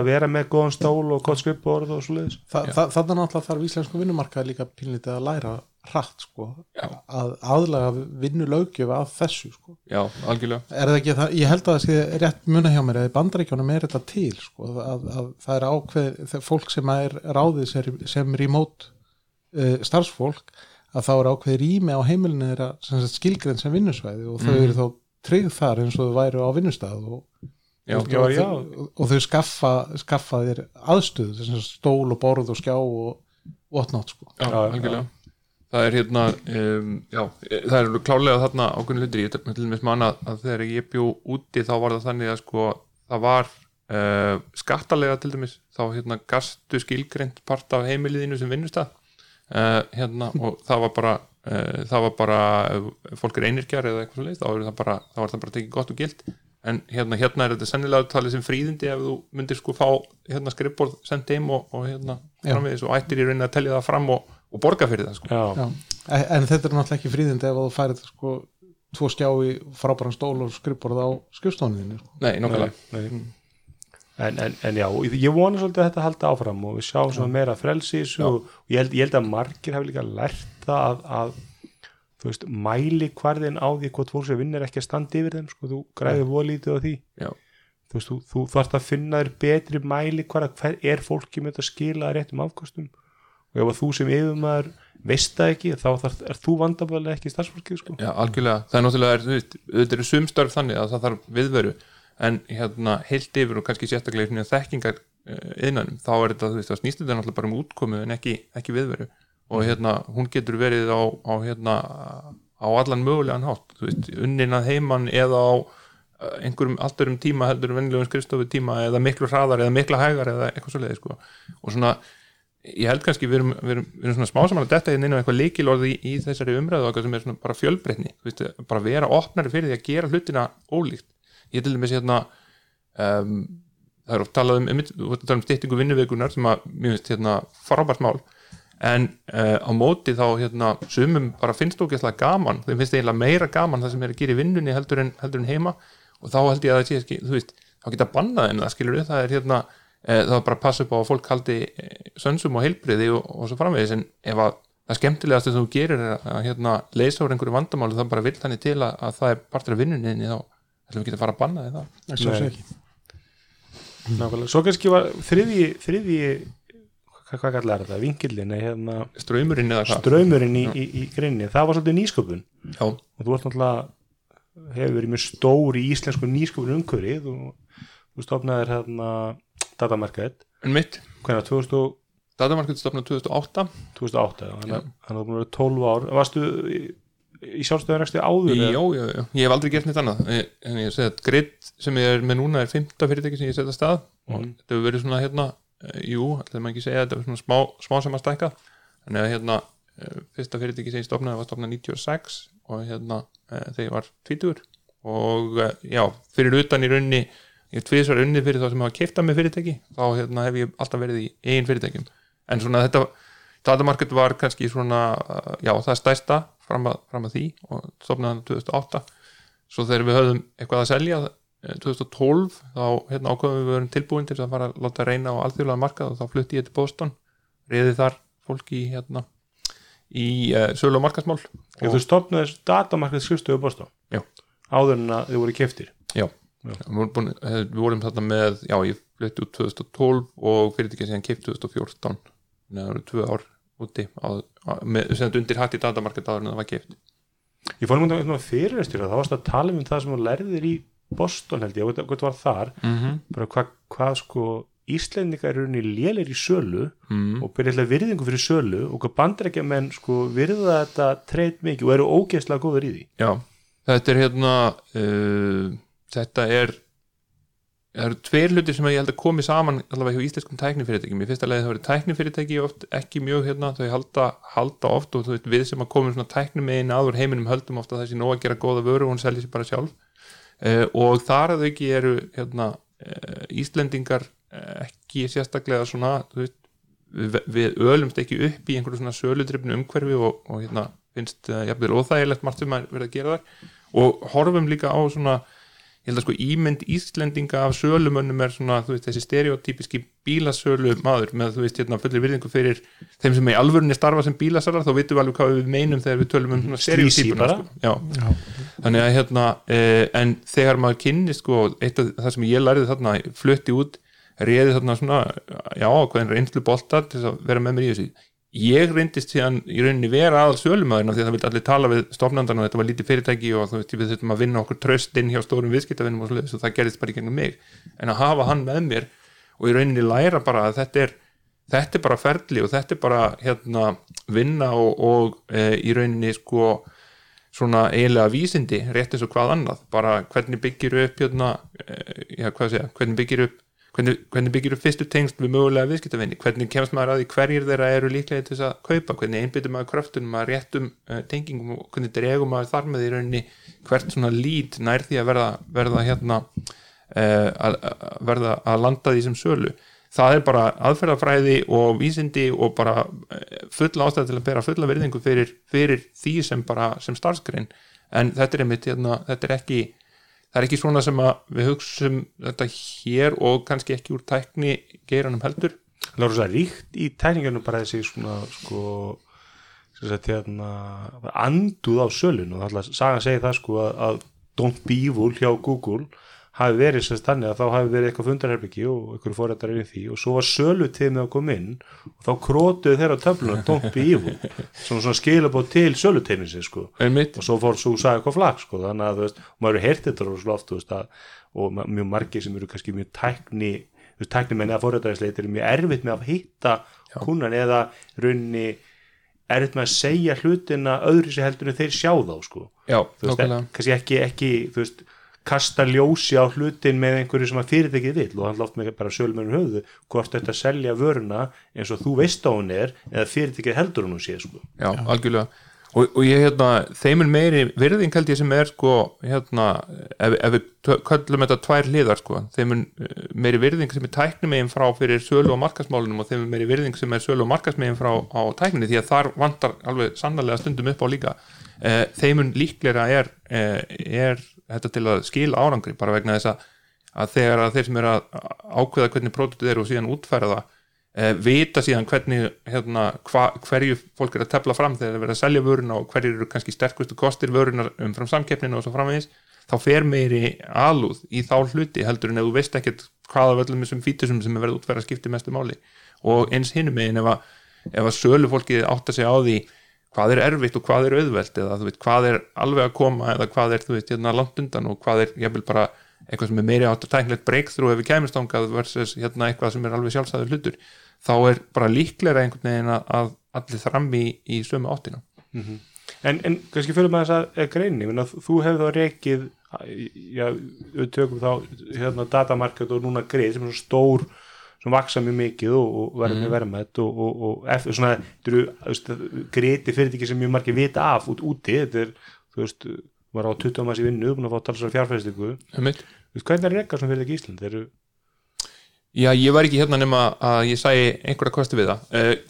að vera með góðan stól og gott skrifborð og svo leiðis Þa, þa, þannig náttúrulega þarf íslensku vinnumarkaði líka pínlítið að læra hratt sko, Já. að aðlaga vinnulaugjöf að þessu sko. Já, algjörlega er það ég held að það sé rétt muna hjá mér að í bandaríkjónum er þetta til sko, að, að það er ákveð það fólk sem er ráðið sem, sem remote uh, starfsfólk að þá er ákveð rými á heimilinu þeirra skilgrein sem vinnusvæði og þau eru þá tryggð þar eins og þau væru á vinnustað og, Já, og. Þau, og þau skaffa, skaffa þér sagt stól og borð og skjá og whatnot sko. Já, algjörlega það er hérna um, já, það er klálega þarna ákveðin hlutir. Ég til dæmis manna að þegar ég bjó úti þá var það þannig að sko það var uh, skattalega til dæmis þá hérna gastu skilgreint part af heimiliðinu sem vinnustað. Uh, hérna og það var bara uh, það var bara, fólk er einirkjar eða eitthvað svo leið, þá, er það bara, þá var það bara tekið gott og gilt. En hérna, hérna er þetta sennilega talið sem fríðindi ef þú myndir sko fá hérna skrifborð sendið heim og, og hérna Já. framvegis og ættir í rauninni að telja það fram og, og borga fyrir það sko. já, Já. En, en þetta er náttúrulega ekki fríðindi ef þú færið sko, tvo skjá í frábæran stól og skrifborð á skrifstofuninu sko. Nei, nokkulega Nei. En, en, en já, ég vona svolítið að þetta halda áfram og við sjáum svona meira frelsi í þessu og, og ég, held, ég held að margir hafi líka lært það að, að þú veist, mæli hvarðin á því hvort fólk sem vinnir ekki að standa yfir þeim sko, þú græði volítið á því Já. þú veist, þú, þú þarft að finna þér betri mæli hvar hver er fólki með þetta að skila réttum afkostum og ef þú sem yfirmaður veist það ekki, þá þarf, er þú vandabæðilega ekki starfsfólkið sko. Já, algjörlega, það er náttúrulega auðvitað eru sumstörf þannig að það þarf viðveru. En hérna heilt yfir og kannski sérstaklega þekkingar innanum, þá er þetta, þú veist, það snýst þetta náttúrulega bara um útkomu en ekki, ekki viðveru. Og hérna, hún getur verið á, á hérna, á allan mögulegan hátt, þú veist, unnin að heiman eða á eh, einhverjum allt örum tíma heldur en venjulegum skrifstofu tíma eða miklu hraðar eða miklu hægar eða eitthvað svo leiði sko. og svona, ég held kannski við erum, við erum, við erum svona smá saman að detta inn á eitthvað leikilorði í, í þessari umræðu og eitthvað sem er svona bara fjölbreytni. Veist, bara vera opnari fyrir því að gera hlutina ólíkt. Ég til dæmis hérna um, það er oft talað um, þú veist að tala um styttingu vinnuveikunar sem að mér finnst hérna frábært mál. En uh, á móti þá hérna sumum bara finnst þú ekki gaman þeim finnst eiginlega meira gaman það sem er að gera í vinnunni heldur en, heldur en heima. Og þá held ég að það sé ekki, þú veist þá geta bannað en það skilur við, það er hérna það er bara að passa upp á að fólk haldi uh, sönsum og heilbriði og, og svo framvegis. En ef að það skemmtilegast sem þú gerir er að, hérna, leysa úr einhverju vandamáli þá bara vil þannig til að, að það er partur af vinnunni þá ætlum við ekki að fara að banna því það Nei, svo Nei. sé ekki. Nákvæmlega. Svo kannski var þriðji, þriðji hvað, hvað kallar þetta, vingillin hérna, ströymurinn eða hvað? Ströymurinn í, í, í grinni, það var svolítið nýsköpun. Já, og þú ert náttúrulega hefur verið mjög stór í íslensku nýsköpun umhverfið og þú stofnaðir hérna datamarkaðið, en mitt hvernig 2000, Datamarkið stofnað 2008 2008 þannig að þannig að þú búin að vera 12 ár. Varstu í, í sjálfstöðuræksti áður eða? já, já, ég hef aldrei gert neitt annað. En ég segi að Grid sem ég er með núna er fymta fyrirtæki sem ég setja stað. Og Mhm. þetta hefur verið svona hérna eh, jú, ætlaði maður ekki segja þetta er svona smá, smá sem að stækka. Þannig að hérna eh, fyrsta fyrirtæki sem ég stofnaði var stofnað 96 og hérna eh, þegar ég var 20 og já, fyrir utan í raunni ég er tvisvar unnið fyrir þá sem hafa kiptað með fyrirtæki þá hérna hef ég alltaf verið í eigin fyrirtækjum. En svona þetta datamarket var kannski svona já það stærsta fram að, fram að því og stofnaði hann 2008 svo þegar við höfðum eitthvað að selja eh, 2012 þá hérna ákveðum við verum tilbúin til að fara að láta reyna á alþjóðlega markað og þá flutti ég til Boston reyði þar fólki hérna í uh, sölu og markasmál Þú stofnaðir datamarkað skrifstöðu bóstá Já. áður en að þið voru keftir já, búin, eh, við vorum þarna með já, ég flutti út 2012 og fyrirtækið síðan kipt 2014 þannig að það eru tvö ár úti sem undir hatt í datamarkað áður en það var kipt Ég fór um að fyrirstjóra, þá varst að tala um það sem þú lærðir í Boston held ég, og hvað var þar. Mm -hmm. bara hvað, hvað sko Íslendingar eru rauninni lélir í sölu Mm. og byrja alltaf virðingu fyrir sölu og hvað bandrækja menn sko virða þetta treyt mikið og eru ógeðslega góður í því. Já, þetta er hérna uh, þetta er það eru tveir hlutir sem ég held að komi saman allavega hjá íslenskum tæknifyrirtækjum. Í fyrsta leið það eru tæknifyrirtæki oft ekki mjög hérna þau halda, halda oft og þú veit við sem að komum svona tæknimegin aður heiminum höldum ofta þessi nóg að gera góða vöru og hún selja sér bara sjálf. Uh, og þar að þau ekki eru hérna uh, Íslendingar uh, ekki sérstaklega svona þú veist, við, við ölumst ekki upp í einhverju svona söludrifnu umhverfi og, og hérna finnst uh, jafnvel óþægilegt margt sem að verða að gera þar. Og horfum líka á svona ég held að sko ímynd Íslendinga af sölumönnum er svona, veist, þessi stereotypiski bílasölu maður með, þú veist, hérna fullir virðingu fyrir þeim sem í alvörunni starfa sem bílasarar, þá vitum við alveg hvað við meinum þegar við tölum um stereotypuna sko. Þannig að hérna eh, en þegar maður kynni sko eitt af það sem ég lærði þarna flutti út, réði þarna svona já, hvernig reynslu bolta til að vera með mér í þessu ég reyndist síðan í rauninni vera aðal sölumæðurna því að það vildi allir tala við stofnandan og þetta var lítið fyrirtæki og þú veist við þurfum að vinna okkur tröst inn hjá stórum viðskiptavinnum og svoleiðis og það gerðist bara í gegnum mig. En að hafa hann með mér og í rauninni læra bara að þetta er þetta er bara ferli og þetta er bara hérna vinna og, og e, í rauninni sko svona eiginlega vísindi rétt eins og hvað annað. Bara hvernig byggir upp hérna, e, já, hvað segja, hvernig byggir upp hvernig, hvernig byggir upp fyrstu tengst við mögulega viðskiptavinni, hvernig kemst maður að því hverjir þeirra eru líklega til þess að kaupa? Hvernig einbyttum maður kröftunum að réttum uh, tengingum og hvernig dregum maður þar með í rauninni hvert svona lít nær því að verða, verða hérna uh, að, að verða að landa því sem sölu? Það er bara aðferðafræði og vísindi og bara eh, full ástæð til að bera fulla virðingu fyrir, fyrir því sem bara sem starfsgrein. En þetta er einmitt hérna, þetta er ekki það er ekki svona sem að við hugsum þetta hér og kannski ekki úr tækni geiranum heldur. Það er rosa ríkt í tækningarnum bara þessi svona sko sagt hérna anduð á sölun og það ætla að saga segja það sko að Don't Be Evil hjá Google hafi verið sérst þannig að þá hafi verið eitthvað fundarherbyggi og einhverju fórættar í því. Og svo var sölutíðmi að koma inn og þá krótuðu þeirra töfluna Don't Be Evil svona, svona skilabóð til sölutíðmi sig sko og svo fór svo sagði eitthvað flag sko. Þannig að þú veist, og maður hefur heyrt þetta rosalega oft veist að, og mjög margir sem eru kannski mjög tækni þú veist, tækni menn eða fórhættaðisleitt eru mjög erfitt með að hitta kunnan eða runni erfitt með að segja hlutina öðru sér heldur en þeir sjá þá sko. Já, veist, ekki, ekki veist, kasta ljósi á hlutin með einhverju sem að fyrirtækið vill og hann látt með bara sölumennum höfðu hvort þetta selja vöruna eins og þú veist á hún er eða fyrirtækið heldur hún sé sko. Já, algjörlega. Og, og ég hérna, þeim er meiri virðing held ég sem er sko hérna, ef, ef við köllum þetta tvær hliðar sko, þeim er eh, meiri virðing sem er tæknimegin frá fyrir sölu og markasmálunum og þeim er meiri virðing sem er sölu og markasmegin frá á tækninni því að þar vantar alveg sannlega stundum upp á líka. Eh, þeim er líklega er, eh, er þetta til að skila árangri bara vegna þess að, að þegar að þeir sem er að ákveða hvernig pródutið er og síðan útfæra það eh, vita síðan hvernig hérna, hva, hverju fólk er að tefla fram þegar það er verið að selja vöruna og hverju eru kannski sterkustu kostir vörunar umfram samkeppninu og svo framvegis þá fer meiri alúð í þá hluti heldur en ef þú veist ekkert hvaða af öllum þessum fítusum sem er verið útfæra skipti mestu máli. Og eins hinum megin ef að, ef að sölu fólki átta sig á því hvað er erfitt og hvað er auðvelt eða þú veit, hvað er alveg að koma eða hvað er þú veist, hérna langt undan og hvað er jafnvel bara eitthvað sem er meiri átt að tæknilegt breakthrough ef við kæmist ángað versus hérna eitthvað sem er alveg sjálfsæður hlutur þá er bara líklega einhvern veginn að, allir þram í, í sömu áttina. En, en kannski fyrir maður þess að greinin, ég meina, þú hefur þá rekið já, við tökum þá hérna datamarket og núna greið sem er svo stór sem vaksa mjög mikið og, og verður mjög verðmætt og, og, og eftir svona þetta eru, greiti fyrirtæki sem mjög margir vita af út úti, þetta er þú veist, var á 20 manns í vinnu búin að fá talsar fjárfæðstingu, þú veist, hvernig er rekað svona fyrirtæki í Ísland, þeir eru Já, ég var ekki hérna nema að ég sæi einhverja kosti við það.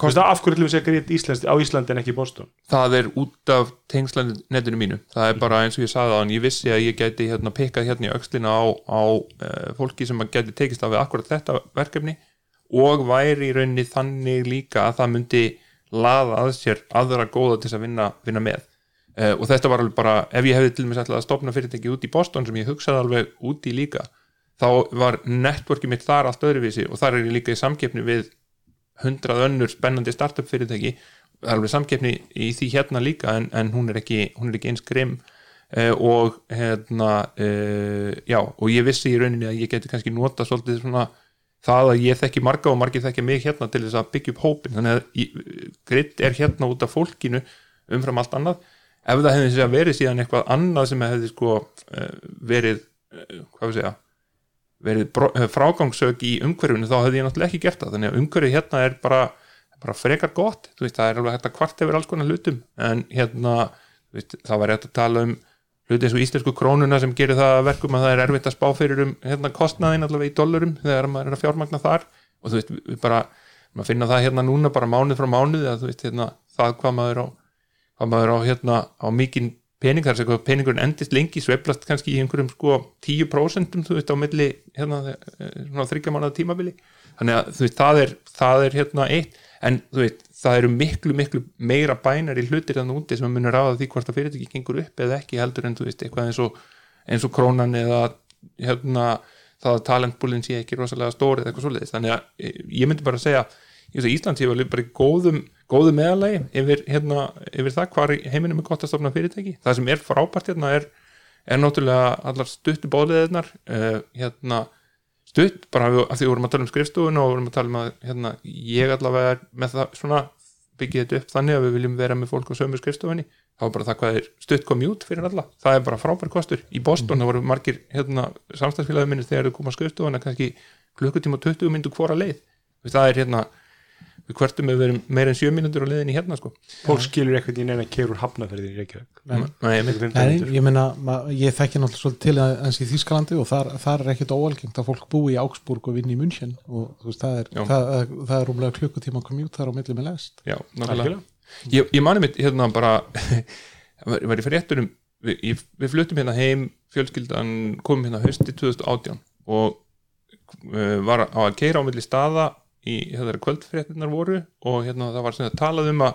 Þú veist, af hverju ætlum við að segja greit Íslands á Íslandi en ekki í Boston? það er út af tengslanetinu mínu. Það er bara eins og ég sagði hann, ég vissi að ég gæti hérna pikkað hérna í öxlina á, á uh, fólki sem að gæti tekist við akkurat þetta verkefni og væri í rauninni þannig líka að það myndi laða að sér aðra góða til að vinna, vinna með. Uh, og þetta var alveg bara, ef ég hefði til mér ætlað að stopna fyrirtæki út í Boston sem ég hugsaði alveg út í líka þá var networkið mitt þar allt öðruvísi og þar er ég líka í samkeppni við hundrað önnur spennandi startup fyrirtæki. Það er alveg samkeppni í því hérna líka en, en hún er ekki, ekki eins grimm. Uh, og hérna uh, já, og ég vissi í rauninni að ég geti kannski nota svolítið svona það að ég þekki marga og margir þekki mig hérna til þess að byggja upp hópin þannig að gritt er hérna út af fólkinu umfram allt annað. Ef það hefði verið síðan eitthvað annað sem hefði sko uh, verið uh, hvað við segja verið eh, frágangsök í umhverfinu þá hefði ég náttúrulega ekki gert það. Þannig að umhverfið hérna er bara, bara frekar gott. Veist, það er alveg hægt að kvart yfir alls konar hlutum. En hérna veist, það var hægt að tala um hluti eins og íslensku krónuna sem gerir það að verkum að það er erfitt að spá fyrir um hérna, kostnaðin allavega í dollurum þegar maður er að fjármagna þar. Og þú veist, við bara maður finna það hérna núna bara mánuð frá mánuð að þú veist, hérna, það hvað maður á hvað maður á hérna á mikinn pening þar sem hvað peningurinn endist lengi sveiflast kannski í einhverjum sko 10% þú veist á milli hérna eh, svona þryggja mánuða tímabili. Þannig að þú veist það er, það er hérna eitt. En þú veist það eru miklu miklu meira bænar í hlutir þannig úti sem munur ráða því hvort að fyrirtæki gengur upp eða ekki heldur en þú veist eitthvað eins og eins og krónan eða hérna það að talentbúlinn sé ekki rosalega stóri eða eitthvað svoleiðis. Þannig að eh, ég myndi bara að segja ég veist að Ísland sé vel bara í góðum góðu meðalagi yfir, hérna, yfir það hvar í heiminum er gott að stofna fyrirtæki. Það sem er frábært hérna er, er náttúrulega allar stuttu bóðleðinar uh, hérna stutt bara af því við vorum að tala um skrifstofun og vorum að tala um að hérna, ég allavega er með það svona byggja þetta upp þannig að við viljum vera með fólk á sömu skrifstofunni. Þá er bara það hvað er stutt komjút fyrir alla. Það er bara frábær kostur. Í Boston það voru margir hérna, samstagsfélagi minnir þegar þau koma að skrifstofuna kannski klukkutíma og 20 myndu hvora leið. Það er hérna við hvertum við verum meira en 7 mínútur á leiðinni hérna sko. Fólk skilur eitthvað í neina keirur hafnaferði í Reykjavík. Nei. Nei, ég Nei, ég meina, ég þekki náttúrulega svolítið til eins í Þýskalandi og þar, þar er ekkert óalgengt að fólk búi í Augsburg og vinni í München og þú veist, það er, það, það, það er rúmlega klukkutíma komjút þar á milli með lest. Já, Algjörlega. ég, ég mani mitt hérna bara *laughs* var, var í fréttunum við, ég, við fluttum hérna heim fjölskyldan komum hérna hausti 2018 og var á að keira á milli staða í þegar kvöldfréttunar voru og hérna það var sem að talað um að,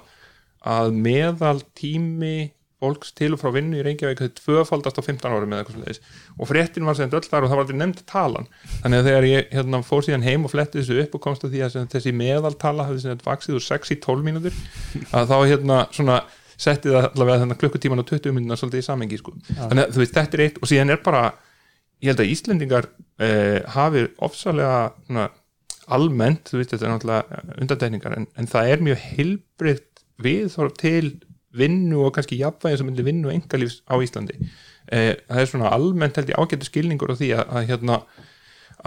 að meðal tími fólks til og frá vinnu í Reykjavík hefði tvöfaldast á 15 árum eða eitthvað svoleiðis. Og fréttin var sem öll þar og það var aldrei nefnd talan. Þannig að þegar ég hérna, fór síðan heim og fletti þessu upp og komst að því að þessi meðaltala hafði sem þetta vaksið úr 6 í 12 mínútur að þá hérna svona setti það allavega þennan klukkutíman og 20 mínútur svolítið í samengi sko. þannig að þú veist þetta er eitt og síðan er bara ég held að Íslendingar eh, hafi ofsalega svona, almennt, þú veist þetta er náttúrulega undantekningar en, en það er mjög hilbriðt viðþorf til vinnu og kannski jafnvægi sem myndi vinnu og engalífs á Íslandi. Eh, það er svona almennt held ég ágættu skilningur á því að, að hérna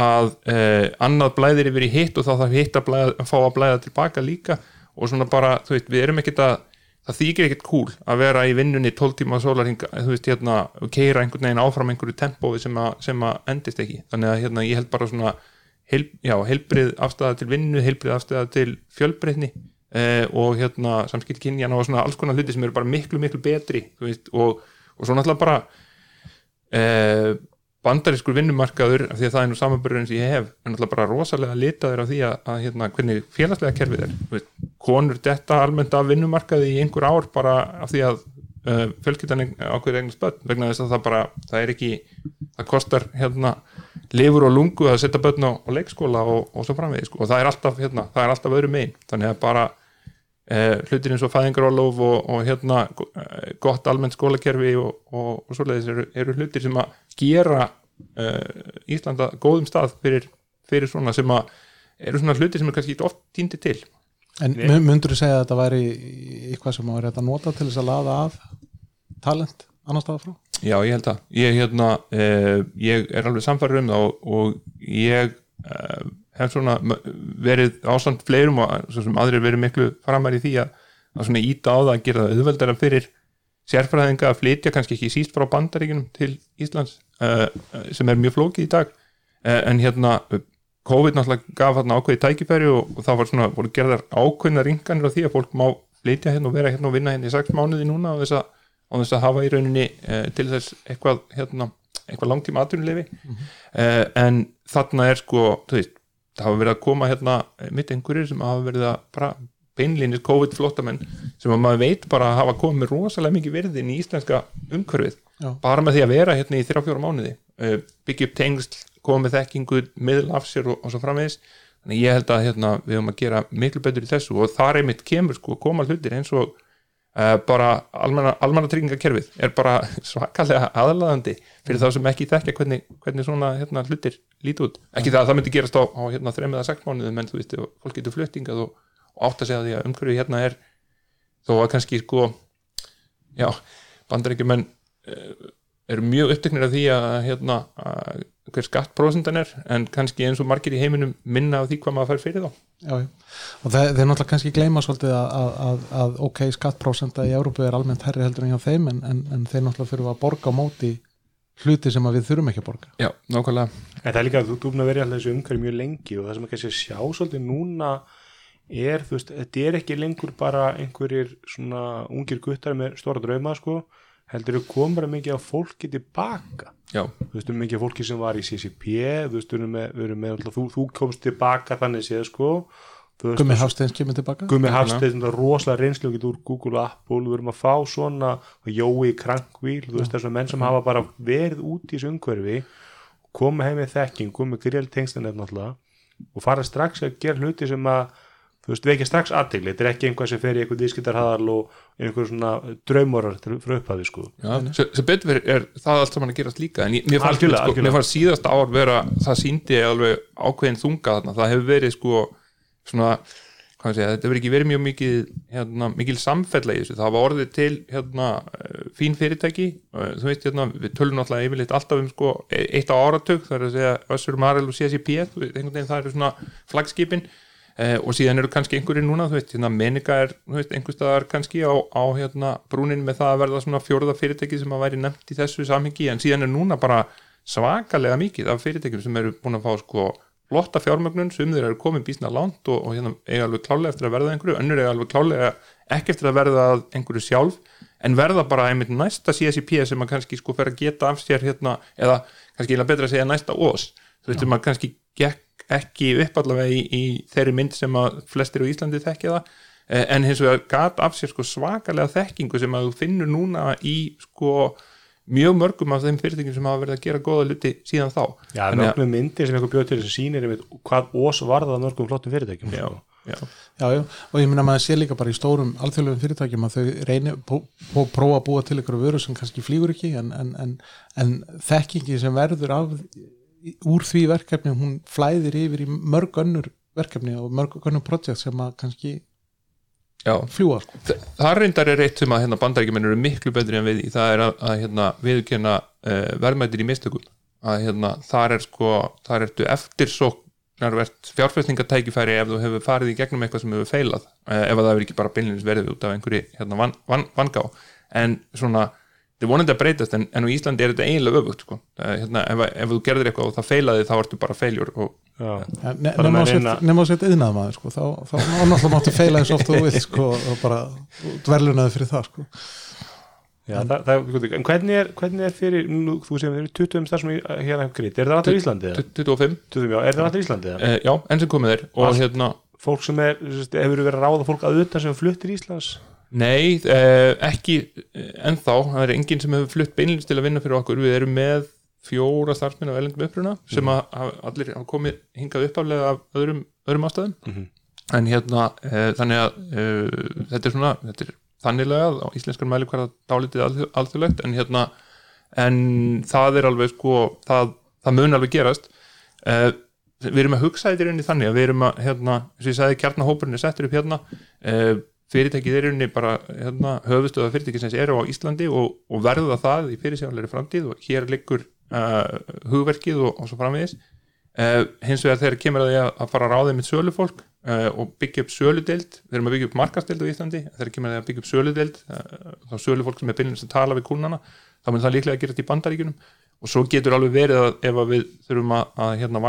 að eh, annað blæðir yfir í hitt og þá þarf hitt að, blæða, að fá að blæða tilbaka líka og svona bara, þú veist, við erum ekkert að það þykir ekkert cool að vera í vinnunni 12 tíma sólarhinga, þú veist, hérna keira einhvern veginn áfram einhverju tempói sem, sem að endist ekki, þannig að hérna ég held bara svona, heil, já, heilbrið afstæða til vinnu, heilbrið afstæða til fjölbreytni eh, og hérna samskipt kynjana og svona alls konar hluti sem eru bara miklu, miklu betri, veist, og, og svo náttúrulega bara eh, bandarískur vinnumarkaður af því að það er nú samanbörður eins og ég hef er náttúrulega bara rosalega litaður af því að, að hérna, hvernig félagslega kerfið er veist, konur detta almennt af vinnumarkaði í einhver ár bara af því að uh, fjölskyldan ákveður eignar spöld vegna þess að það bara, það er ekki það kostar hérna lifur og lungu að setja börn á, á leikskóla og, og svo framvegis sko. og það er alltaf, hérna, það er alltaf öðru megin þannig að bara eh, hlutir eins og fæðingarólof og, og hérna eh, gott almennt skólakerfi og, og, svoleiðis eru, eru hlutir sem að gera eh, Íslanda góðum stað fyrir, fyrir svona sem að eru svona hlutir sem er kannski oft týndi til En myndur þú segja að þetta væri eitthvað sem maður er að nota til þess að laða af talent annar staða frá? Já, ég held að ég, hérna, eh, ég er alveg samfæður um það og, og ég eh, hef svona verið ástand fleirum og svo sem aðrir verið miklu framar í því að, að svona íta á það að gera það auðveldara fyrir sérfræðinga að flytja kannski ekki síst frá bandaríkunum til Íslands eh, sem er mjög flókið í dag eh, en hérna COVID náttúrulega gaf hérna ákveði tækifæri og, og það var svona, voru gerðar ákveðna ringanir á því að fólk má flytja hérna og vera hérna og vinna hérna í sex mánuði núna og þess að á þess að hafa í rauninni eh, til þess eitthvað, hérna, eitthvað langtíma atvinnulefi eh, en þarna er sko, þú veist það hafa verið að koma hérna mitt einhverjir sem hafa verið að bara beinlínir COVID flóttamenn sem að maður veit bara að hafa komið rosalega mikið virðin í íslenska umhverfið. Já. bara með því að vera hérna í þrjá fjóra mánuði. Uh, byggja upp tengsl, koma með þekkingu miðl af sér og, og svo framvegis. Þannig ég held að hérna, við höfum að gera miklu betur í þessu og þar einmitt kemur sko koma hlutir eins og uh, bara almanna, tryggingakerfið er bara *laughs* svakalega aðlaðandi fyrir þá sem ekki þekkja hvernig, hvernig svona hérna, hlutir líti út. Ekki það að það myndi gerast á, á hérna, þreim eða sex mánuðum en þú veist, fólk getur fluttingað og, og átt að segja því að umhverfið hérna er þó að kannski sko já, bandaríkjumenn uh, eru mjög uppteknir af því að hérna, að hver skattprósentan er en kannski eins og margir í heiminum minna af því hvað maður fær fyrir þá. Já, já. og þeir, þeir náttúrulega kannski gleyma svolítið að, að, að, að ok, skattprósenta í Európu er almennt herri heldur en hjá þeim en, en, en þeir náttúrulega þurfa að borga á móti hluti sem að við þurfum ekki að borga. Já, nákvæmlega. En það er líka að þú búin að vera í alltaf þessu umhverju mjög lengi og það sem að kannski sjá svolítið núna er, þú veist, þetta er ekki lengur bara einhverjir svona ungir guttar með stóra drauma, sko heldur þú komur bara mikið af fólki tilbaka Já, þú veist, um mikið af fólki sem var í CCP þú veist, erum með, þú, þú komst tilbaka þannig séð, sko. Svo- Hafsteins kemur tilbaka Gummi Nákvæmlega. Hafstein, þetta rosalega reynslu og getur úr Google og Apple, við erum að fá svona Jói Krankvíl, þú veist þessum menn sem hafa bara verið út í þessu umhverfi koma heim með þekking, koma með gríl tengstinett náttúrulega og fara strax að gera hluti sem að þú veist, vekja strax aðtegli, þetta er ekki einhvað sem fer í einhver viðskiptarhæðal og einhver svona draumorar frá upphafi sko. Já sem, betur fyrir er það allt saman að gerast líka en ég, mér, fannst, sko, fannst síðast ár vera það síndi alveg ákveðin þunga þarna. Það hefur verið sko svona hvað ég segja, þetta hefur ekki verið mjög mikið hérna, mikil samfella í þessu. Það var orðið til hérna, eh, fín fyrirtæki. Eh, þú veist, hérna, við tölum náttúrulega yfirleitt alltaf um sko, e- eitt á áratug það er að segja Eh, og síðan eru kannski einhverjir núna þú veist, hérna, Menika er þú veist, einhver staðar kannski á, á hérna, brúnin með það að verða svona fjórða fyrirtæki sem að væri nefnt í þessu samhengi en síðan er núna bara svakalega mikið af fyrirtækjum sem eru búin að fá sko flotta fjármögnun, sum þeir eru komið bísna langt og, og hérna eiga alveg klálega eftir að verða einhverju, önnur eiga alveg klálega ekki eftir að verða einhverju sjálf en verða bara einmitt næsta CSIP sem að kannski sko fer að geta af sér hérna, eða kannski að að ekki upp allavega í, í þeirri mynd sem að flestir á Íslandi þekkja það. Eh, en hins vegar gat af sér sko svakalega þekkingu sem að þú finnur núna í sko mjög mörgum af þeim fyrirtækjum sem hafa verið að gera góða luti síðan þá. Já, að- mörgum myndir sem einhver bjóð til sem sýnir einmitt hvað ós varða að mörgum flottum fyrirtækjum já, sko. já, Já, já, og ég minna að maður sé líka bara í stórum alþjóðlegum fyrirtækjum að þau reynir prófa að búa til ykkur vöru sem kannski flýgur ekki en, en, en, en þekkingi sem verður af, úr því verkefni hún flæðir yfir í mörg önnur verkefni og mörg önnur projekt sem að kannski já. fljúa sko. Þa- það reyndar er eitt sem að hérna, bandarækjumenn eru miklu betri en við það er að, að hérna, viðurkenna uh, verðmættir í mistökum að hérna, þar er sko þar ertu eftirsóknarvert fjárfestingatækifæri ef þú hefur farið í gegnum eitthvað sem hefur feilað uh, ef að það hefur ekki bara beinlins verið út af einhverju hérna, van, van, vangá en svona þetta er vonandi að breytast en, en á Íslandi er þetta eiginlega öfugt sko. hérna, ef, ef þú gerðir eitthvað og það feilaði þá ertu bara feiljur nema á reyna- sett- yðnað maður sko. þá, þá náttúrulega máttu feila eins oft og þú vilt sko, og bara dverlunaði fyrir það sko. Já, það, það, en hvernig er, hvernig er fyrir nú, þú sem eru 20 starfsum hérna grít, er það allir í Íslandi? eða? 25 20, já, er það allir í Íslandi? eða? uh, já, enn sem komið er og Allt. hérna Fólk sem er, hefur verið að ráða fólk að utan sem fluttir í Íslands? Nei, eh, ekki eh, ennþá, það er enginn sem hefur flutt beinlins til að vinna fyrir okkur, við erum með fjóra starfsmenn af elendum uppruna sem að hafa- allir hafa komið hingað uppaflega af öðrum, öðrum ástæðum. Mhm. en hérna, eh, þannig að eh, þetta er svona, þetta er þannilega á íslenskar mæli hverða dálítið alþjóð, alþjóðlegt en hérna en það er alveg sko það, það mun alveg gerast. Eh, við erum að hugsa þetta í rauninni þannig að við erum að, hérna, og ég sagði kjarnahópurinn er settur upp hérna fyrirtækið er rauninni bara hérna, höfustöða fyrirtækið sem eru á Íslandi og, og verða það í fyrirsjáðanlega framtíð og hér liggur uh, hugverkið og, og svo framvegis. Uh, hins vegar þegar kemur að því að, fara að ráða með sölufólk uh, og byggja upp söludeld við erum að byggja upp markasteld á Íslandi þegar kemur að því að byggja upp söludeld uh, þá sölufólk sem er byrjunist að tala við kúnana þá mun það líklega að gera þetta í bandaríkunum og svo getur alveg verið að ef að við þurfum að, að hérna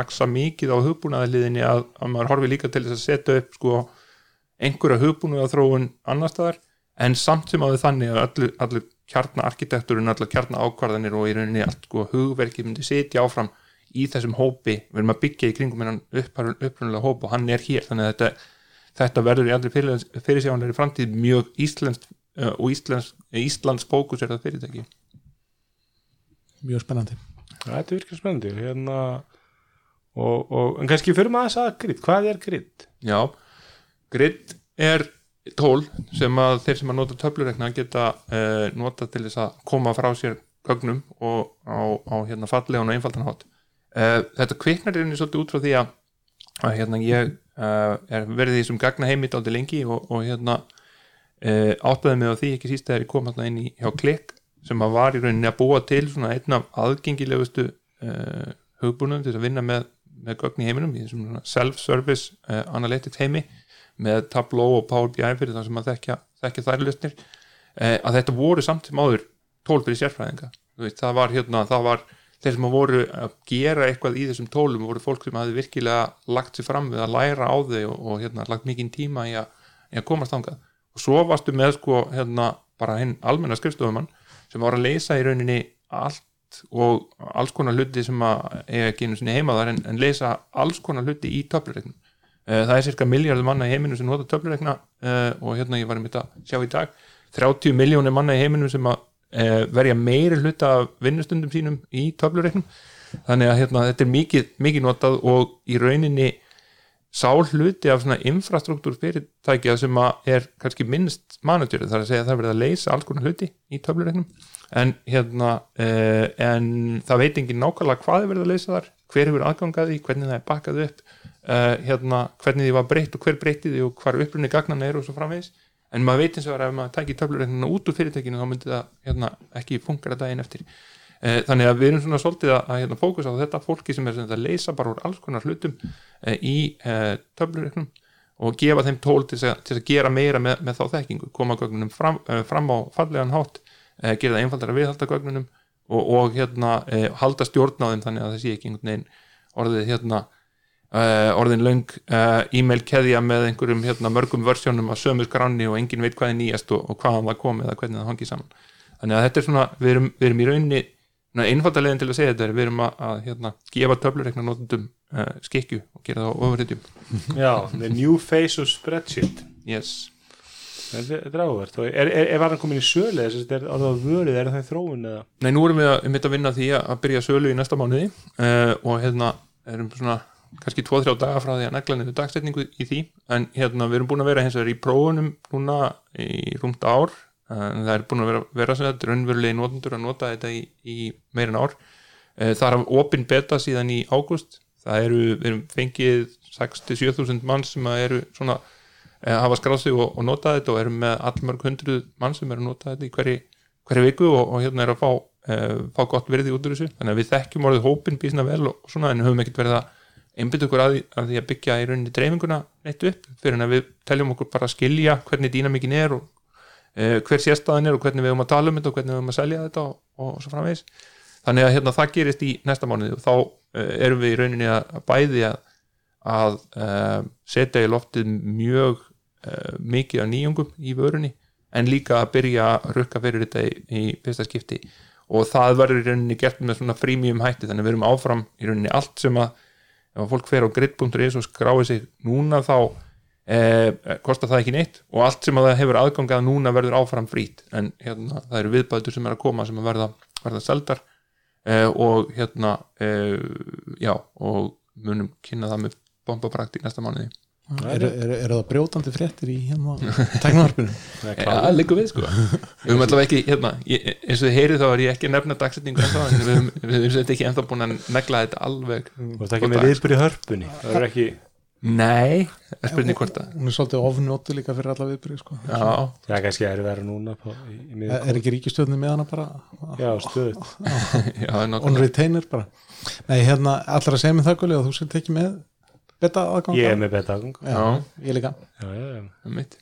á hugbúnaðarliðinni að, einhverja þróun annar staðar en samt sem að við þannig að allir, allir kjarna arkitekturinn, allir kjarna ákvarðanir og í rauninni allt sko hugverki myndi sitja áfram í þessum hópi. Við erum að byggja í kringum hennan upprunalega hóp og hann er hér. Þannig að þetta, þetta verður í aldrei fyrirsjáanlega framtíð mjög íslensk uh, og íslensk, Íslands fókus er það fyrirtæki. Mjög spennandi. Þetta er virkað spennandi. Hérna, og, og, en kannski fyrir maður að sagða grid, hvað er grid? Já, grid er tól sem að þeir sem að nota töflurekna geta uh, nota til þess að koma frá sér gögnum og á, á hérna fallegan og einfaldan hátt. Uh, þetta kviknar er svolítið út frá því að, að hérna ég uh, er verið í þessum gagna heimitt aldrei lengi og, og hérna áttaði mig á því ekki síst þegar ég kom hérna inn í hjá klikk sem að var í rauninni að búa til svona einn af aðgengilegustu hugbúnum til að vinna með, með gögn í heiminum í svona self-service analytics heimi með Tableau og Power BI fyrir það sem að þekkja, þekkja þær lustnir uh, að þetta voru samt sem áður tól fyrir sérfræðinga veist, það var hérna, það var þeir sem að voru að gera eitthvað í þessum tólum voru fólk sem hafi virkilega lagt sér fram við að læra á þau og, og hérna, lagt mikinn tíma í að, í að komast þangað. Og svo varstu með sko hérna bara hinn almenna skrifstofumann sem var að leysa í rauninni allt og alls konar hluti sem að eiga ekki einu sinni heima þar en, en leysa alls konar hluti í töflureiknum það er cirka miljardur manna í heiminu sem nota töflureikna og hérna ég var um þetta að sjá í dag 30 miljónir manna í heiminu sem að verja meiri hluta af vinnustundum sínum í töflureiknum. Þannig að hérna, þetta er mikið, mikið notað og í rauninni sá hluti af svona infrastruktúr fyrirtækja sem að er kannski minnst manutjörið, það er að segja að það verið að leysa alls konar hluti í töflureiknum. En hérna eh, en það veit engin nákvæmlega hvað er verið að leysa þar hver hefur aðgangaði, hvernig það er bakkað upp eh, hérna, hvernig því var breytt og hver breytti því og hvar upprunni gagnana er og svo framvegis. En maður veit eins og að ef maður tækir töflureiknina út úr fyrirtækinu þá myndi það hérna, ekki funkara daginn eftir. E, þannig að við erum svona svolítið að, að hérna, fókus á þetta fólki sem er sem að leysa bara úr alls konar hlutum e, í töflureiknum og gefa þeim tól að, til að gera meira með, með þá þekkingu, koma gögnunum fram, fram á fallegan hátt gera það einfaldara viðhalda gögnunum og, og hérna halda stjórn á þeim þannig að það sé ekki einhvern veginn orðið hérna Uh, orðin löng. Uh, e-mail keðja með einhverjum hérna, mörgum versjónum af sömu skranni og engin veit hvað er nýjast og, og hvaðan það kom eða hvernig það hangi saman. Þannig að þetta er svona, við erum, við erum í rauninni einfaldalegin til að segja þetta er við erum að, að hérna, gefa töflureikna notundum uh, skikju og gera það á ofurritjum *laughs* Já, the new face of spreadsheet. Yes. Þetta er áhvert og er, er, er hann komin í sölu þess að þetta er orðað vörið, er það þróun eða? Nei, nú erum við að, um að vinna því að byrja sölu í næsta mánuði og hérna erum svona kannski 2-3 daga frá því að negla niður dagsetningu í því. En hérna við erum búin að vera hins vegar í prófunum núna í rúmt ár. En það er búin að vera, vera sem þetta raunverulegi notendur að nota þetta í, í meirin ár. Það er af opin beta síðan í águst það eru, við erum fengið 6-7.000 mann sem eru svona hafa skráð sig og, og nota þetta og erum með allmörg hundruð mann sem eru að nota þetta í hverju, hverju viku og, og hérna er að fá, uh, fá gott verði út úr þessu. Þannig að við þekkjum orðið hópin bísna vel og svona en höfum ekkert verið að einbytt okkur að, að því að byggja í rauninni dreifinguna neitt upp fyrir en að við teljum okkur bara að skilja hvernig dýnamíkin er og uh, hver sérstæðan er og hvernig við höfum að tala um þetta og hvernig við höfum að selja þetta og, og svo framvegis. Þannig að hérna, það gerist í næsta mánuði og þá uh, erum við í rauninni að, bæði að, að uh, setja í loftið mjög mikið af nýjungum í vörunni en líka að byrja að rukka fyrir þetta í, í fyrsta skipti. Og það verður í rauninni gert með svona frímjum hætti þannig að við erum áfram í rauninni allt sem að ef fólk fer á grid.is og skráir sig núna þá eh, kostar það ekki neitt og allt sem að það hefur aðgangað núna verður áfram frít en hérna, það eru viðbætur sem er að koma sem að verða, verða seldar. Eh, og hérna eh, já og munum kynna það með bombapraktík næsta mánuði eru er, er það brjótandi fréttir í hérna teknarvarpinu ja, *laughs* það liggur við sko. Við höfum allavega ekki, hérna, ég, eins og þið heyrið þá er ég ekki að nefna dagsetningu en við höfum við höfum ekki ennþá búin að negla þetta alveg og það ekki með viðbyrju hörpunni. Það er ekki nei, það er spurning hvort að hún er svolítið ofnóttu líka fyrir alla viðbyrju sko. já, það er kannski að vera núna på, í, í er, er ekki ríkistöðni með hana bara? Já, stöðut *laughs* já, on retainer bara. Nei, hérna, allar beta aðgang ég er með beta aðgang já, ég líka. Já, já, já. Mitt.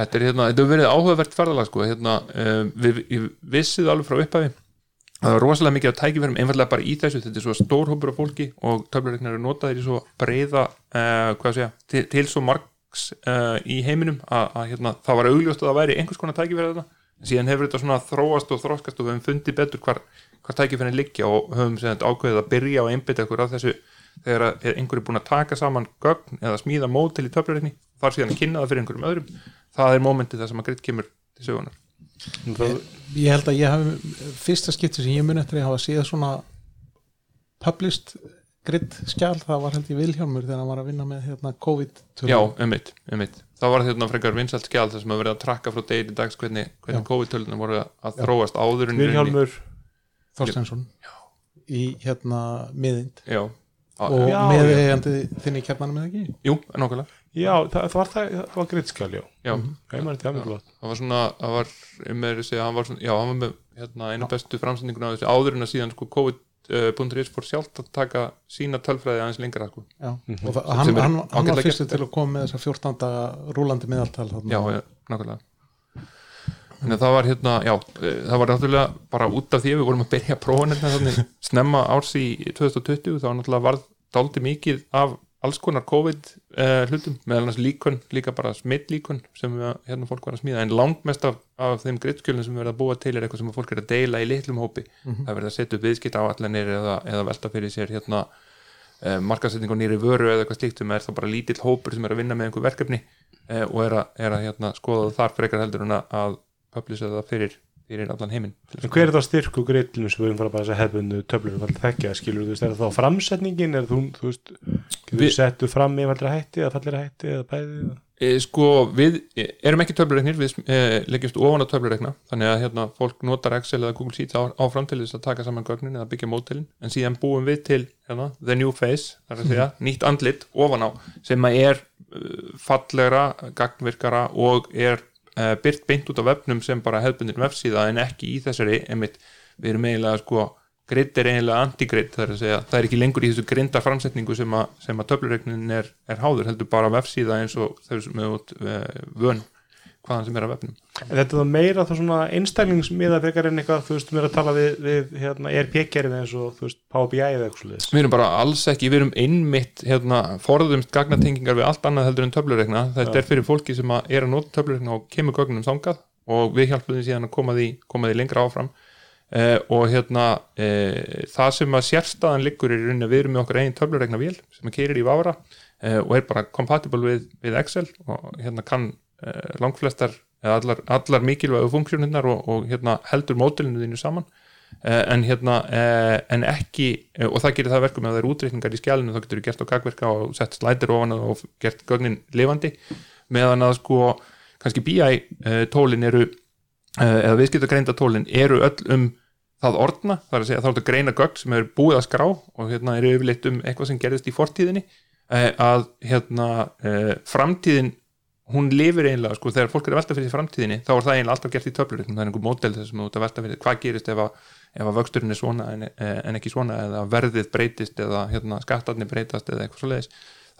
þetta er hérna, þetta hefur verið áhugavert ferðalag sko, hérna, um, við, við vissið alveg frá upphafi að það var rosalega mikið að tækifærum einfallega bara í þessu, þetta er svo stór hópur af fólki og töflareiknar eru notaðir í svo breyða uh, hvað segja, til, til svo margs uh, í heiminum að, að hérna, það var augljóst að það væri einhvers konar tækifæri þetta, síðan hefur þetta svona þróast og þróskast og við hefum fundið betur hvar, hvar tækifærin liggja og höfum ákveðið að byrja og einbytta okkur á þessu þegar einhverju er búin að taka saman gögn eða smíða mótil í töflareikni þarf síðan að kynna það fyrir einhverjum öðrum það er mómentið þar sem að gritt kemur til sögunar það, ég held að ég hafi fyrsta skipti sem ég mun eftir að hafa séð svona published grid skjál, það var held ég Vilhjálmur þegar hann var að vinna með hérna, COVID Já, einmitt, einmitt. Það var hérna frekar vinsalt skjál þar sem að verið að trakka frá degi til dags hvernig, hvernig Já. COVID-tölunar voru að þróast áður í Vilhjálmur Þorstensson í hérna miðind Já, og Já, með já. eigandi þinni kjarnanum eða ekki jú, nákvæmlega já, það, það var það, það var grittskjál, já Já, maður þetta mjög flott það var svona það var, um með þessi, hann var svona, já, hann var með hérna, einu bestu framsendinguna af þessi áður en að síðan sko COVID.is fór sjálft að taka sína tölfræði aðeins lengra sko. Já, Mhm. og það, Sem- hann, hann, hann var fyrstu til að koma með þessa 14 daga rúlandi miðaltal. Já, já, nákvæmlega Þannig að það var hérna, já, eh, það var náttúrulega bara út af því að við vorum að byrja að prófa þannig snemma árs í 2020 þá náttúrulega varð dálítið mikið af alls konar COVID uh, hlutum, meðal annars líkun, líka bara smitt líkun sem við, hérna fólk var að smíða. En langmest af, af þeim grittskjölum sem við verðum að búa til er eitthvað sem fólk er að deila í litlum hópi. Það verður að setja upp viðskipt áallanir eða, eða velta fyrir sér hérna uh, markasetning á nýri vöru eða eitthvað slíkt sem er þá bara lítill hópur sem er að vinna með einhver verkefni uh, og er að, er að hérna, skoða það þar frekar heldur en að publisa það fyrir, fyrir allan heiminn En hver er það styrku grillinu sem við erum bara að hefðbundu töflur og þekkja, skilur þú veist, er það þá framsetningin, er þú, þú veist Við- settu fram í valdra hætti eða fallir hætti eða bæði? E, sko, við e, erum ekki töflureiknir við e, leggjumst ofan á töflureikna þannig að hérna, fólk notar Excel eða Google Sheets á, áfram til þess að taka saman gögnin eða byggja mótilin, en síðan búum við til hérna, the new face, þar að segja nýtt andlit ofan á, sem að er uh, fallegra, gagnvirkara og er uh, byrt beint út á vefnum sem bara hefðbundin vefsíða en ekki í þessari, einmitt, við erum eiginlega sko, gridd er eiginlega anti-gridd það er að segja, það er ekki lengur í þessu grinda framsetningu sem að, að töflureiknin er, er háður, heldur bara vefsíða eins og er út uh, vön hvaðan sem er að vefnum En þetta er það meira þá svona einstaklingsmiða frekar en eitthvað, þú veist, við erum að tala við, við hérna, ERP-gerðin eins og, þú veist, Power BI eða eitthvað svoleiðis. við erum bara alls ekki, við erum einmitt hérna, forðumst gagnatengingar við allt annað heldur en töflureikna, þetta er fyrir fólki sem að er að nota töflureikna og kemur gögnum þangað og við hjálpum því síðan að koma því, koma því lengra áfram. Uh, og hérna uh, það sem að sérstaðan liggur er við erum með okkar eigin töflureikna vél sem að keirir í Vávra uh, og er bara compatible við, við Excel og hérna kann langflestar eða allar, allar mikilvægu funksjónirnar og, og hérna heldur mótilinu þínu saman. Uh, en hérna uh, en ekki, og það gerir það verkum ef það eru útreikningar í skjálinu, þá getur þú gert á gagverka og sett slætir ofan og gert gögnin lifandi, meðan að sko kannski BI tólin eru eða viðskiptagreinda tólin eru öll um það orðna, það er að segja þá er þetta greina gögn sem er búið að skrá og hérna eru yfirleitt um eitthvað sem gerðist í fortíðinni að hérna framtíðin hún lifir eiginlega, sko, þegar fólk er að velta fyrir framtíðinni, þá er það eiginlega alltaf gert í töflur það er einhver mótel þess að velta fyrir hvað gerist ef að, ef að vöxturinn er svona en, eh, en ekki svona, eða verðið breytist eða hérna, skattarnir breytast eða eitthvað svo leiðis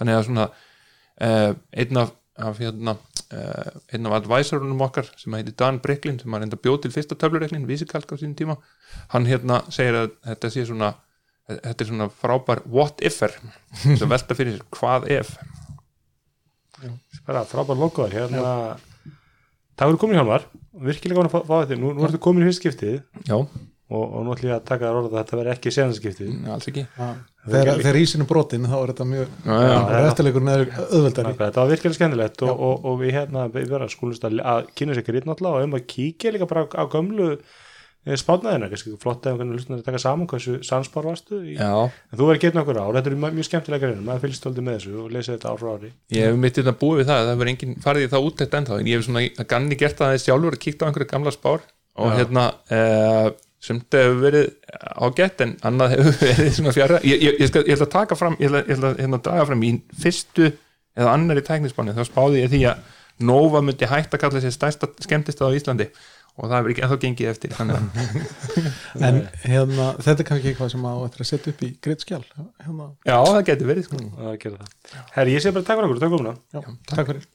þannig að svona uh, einn af, af hérna, uh, einn af advisorunum okkar sem heitir Dan Bricklin sem að reynda bjóð til fyrsta töflureiknin, vísikalk á sínum tíma hann hérna segir að þetta sé svona þetta er svona frábær what if-er. Sem velta fyrir hvað ef bara frábær logoðar hérna. Það eru komin í hjálmar. Virkilega gaman að fá, þetta nú, nú ertu komin í fyrst skiptið. Já, og, og nú ætlum ég að taka þér orða að þetta verði ekki senast skiptið. Alls ekki. Þegar, þegar ísinu brotin þá er þetta mjög eftirleikur neður auðveldari. Þetta var virkilega skemmtilegt og, og, og við hérna við verðum að, að kynna sér grýt náttúrulega og um að kíkja líka bara á, á gömlu spátnaðina, kannski flott ef einhvern veginn að taka saman hversu sansbar varstu í, en þú verður getið okkur ár, þetta er mjög, skemmtilega greinu maður fylgst aldrei með þessu og lesið þetta ár frá ári. Ég hef mitt þetta búið við það, það verður enginn farið í það útækt ennþá, en ég hef svona ganni gert það sjálfur að kíkta á einhverju gamla spár og Já. hérna uh, sumt hefur verið ágætt en annað hefur *laughs* verið svona fjara ég, ég, ég, ég ætla að taka fram, ég ætla, ég ætla að hérna, draga fram í fyrstu eða annari tæknisbáni, þá spáði ég því að Nova myndi hægt að kalla sér stærsta skemmtist á Íslandi og það hefur ekki ennþá gengið eftir *laughs* en hérna, þetta er kannski eitthvað sem á eftir að setja upp í greitt skjál hérna, já, það getur verið sko. Herri, ég sé bara takk fyrir okkur, takk fyrir já, takk fyrir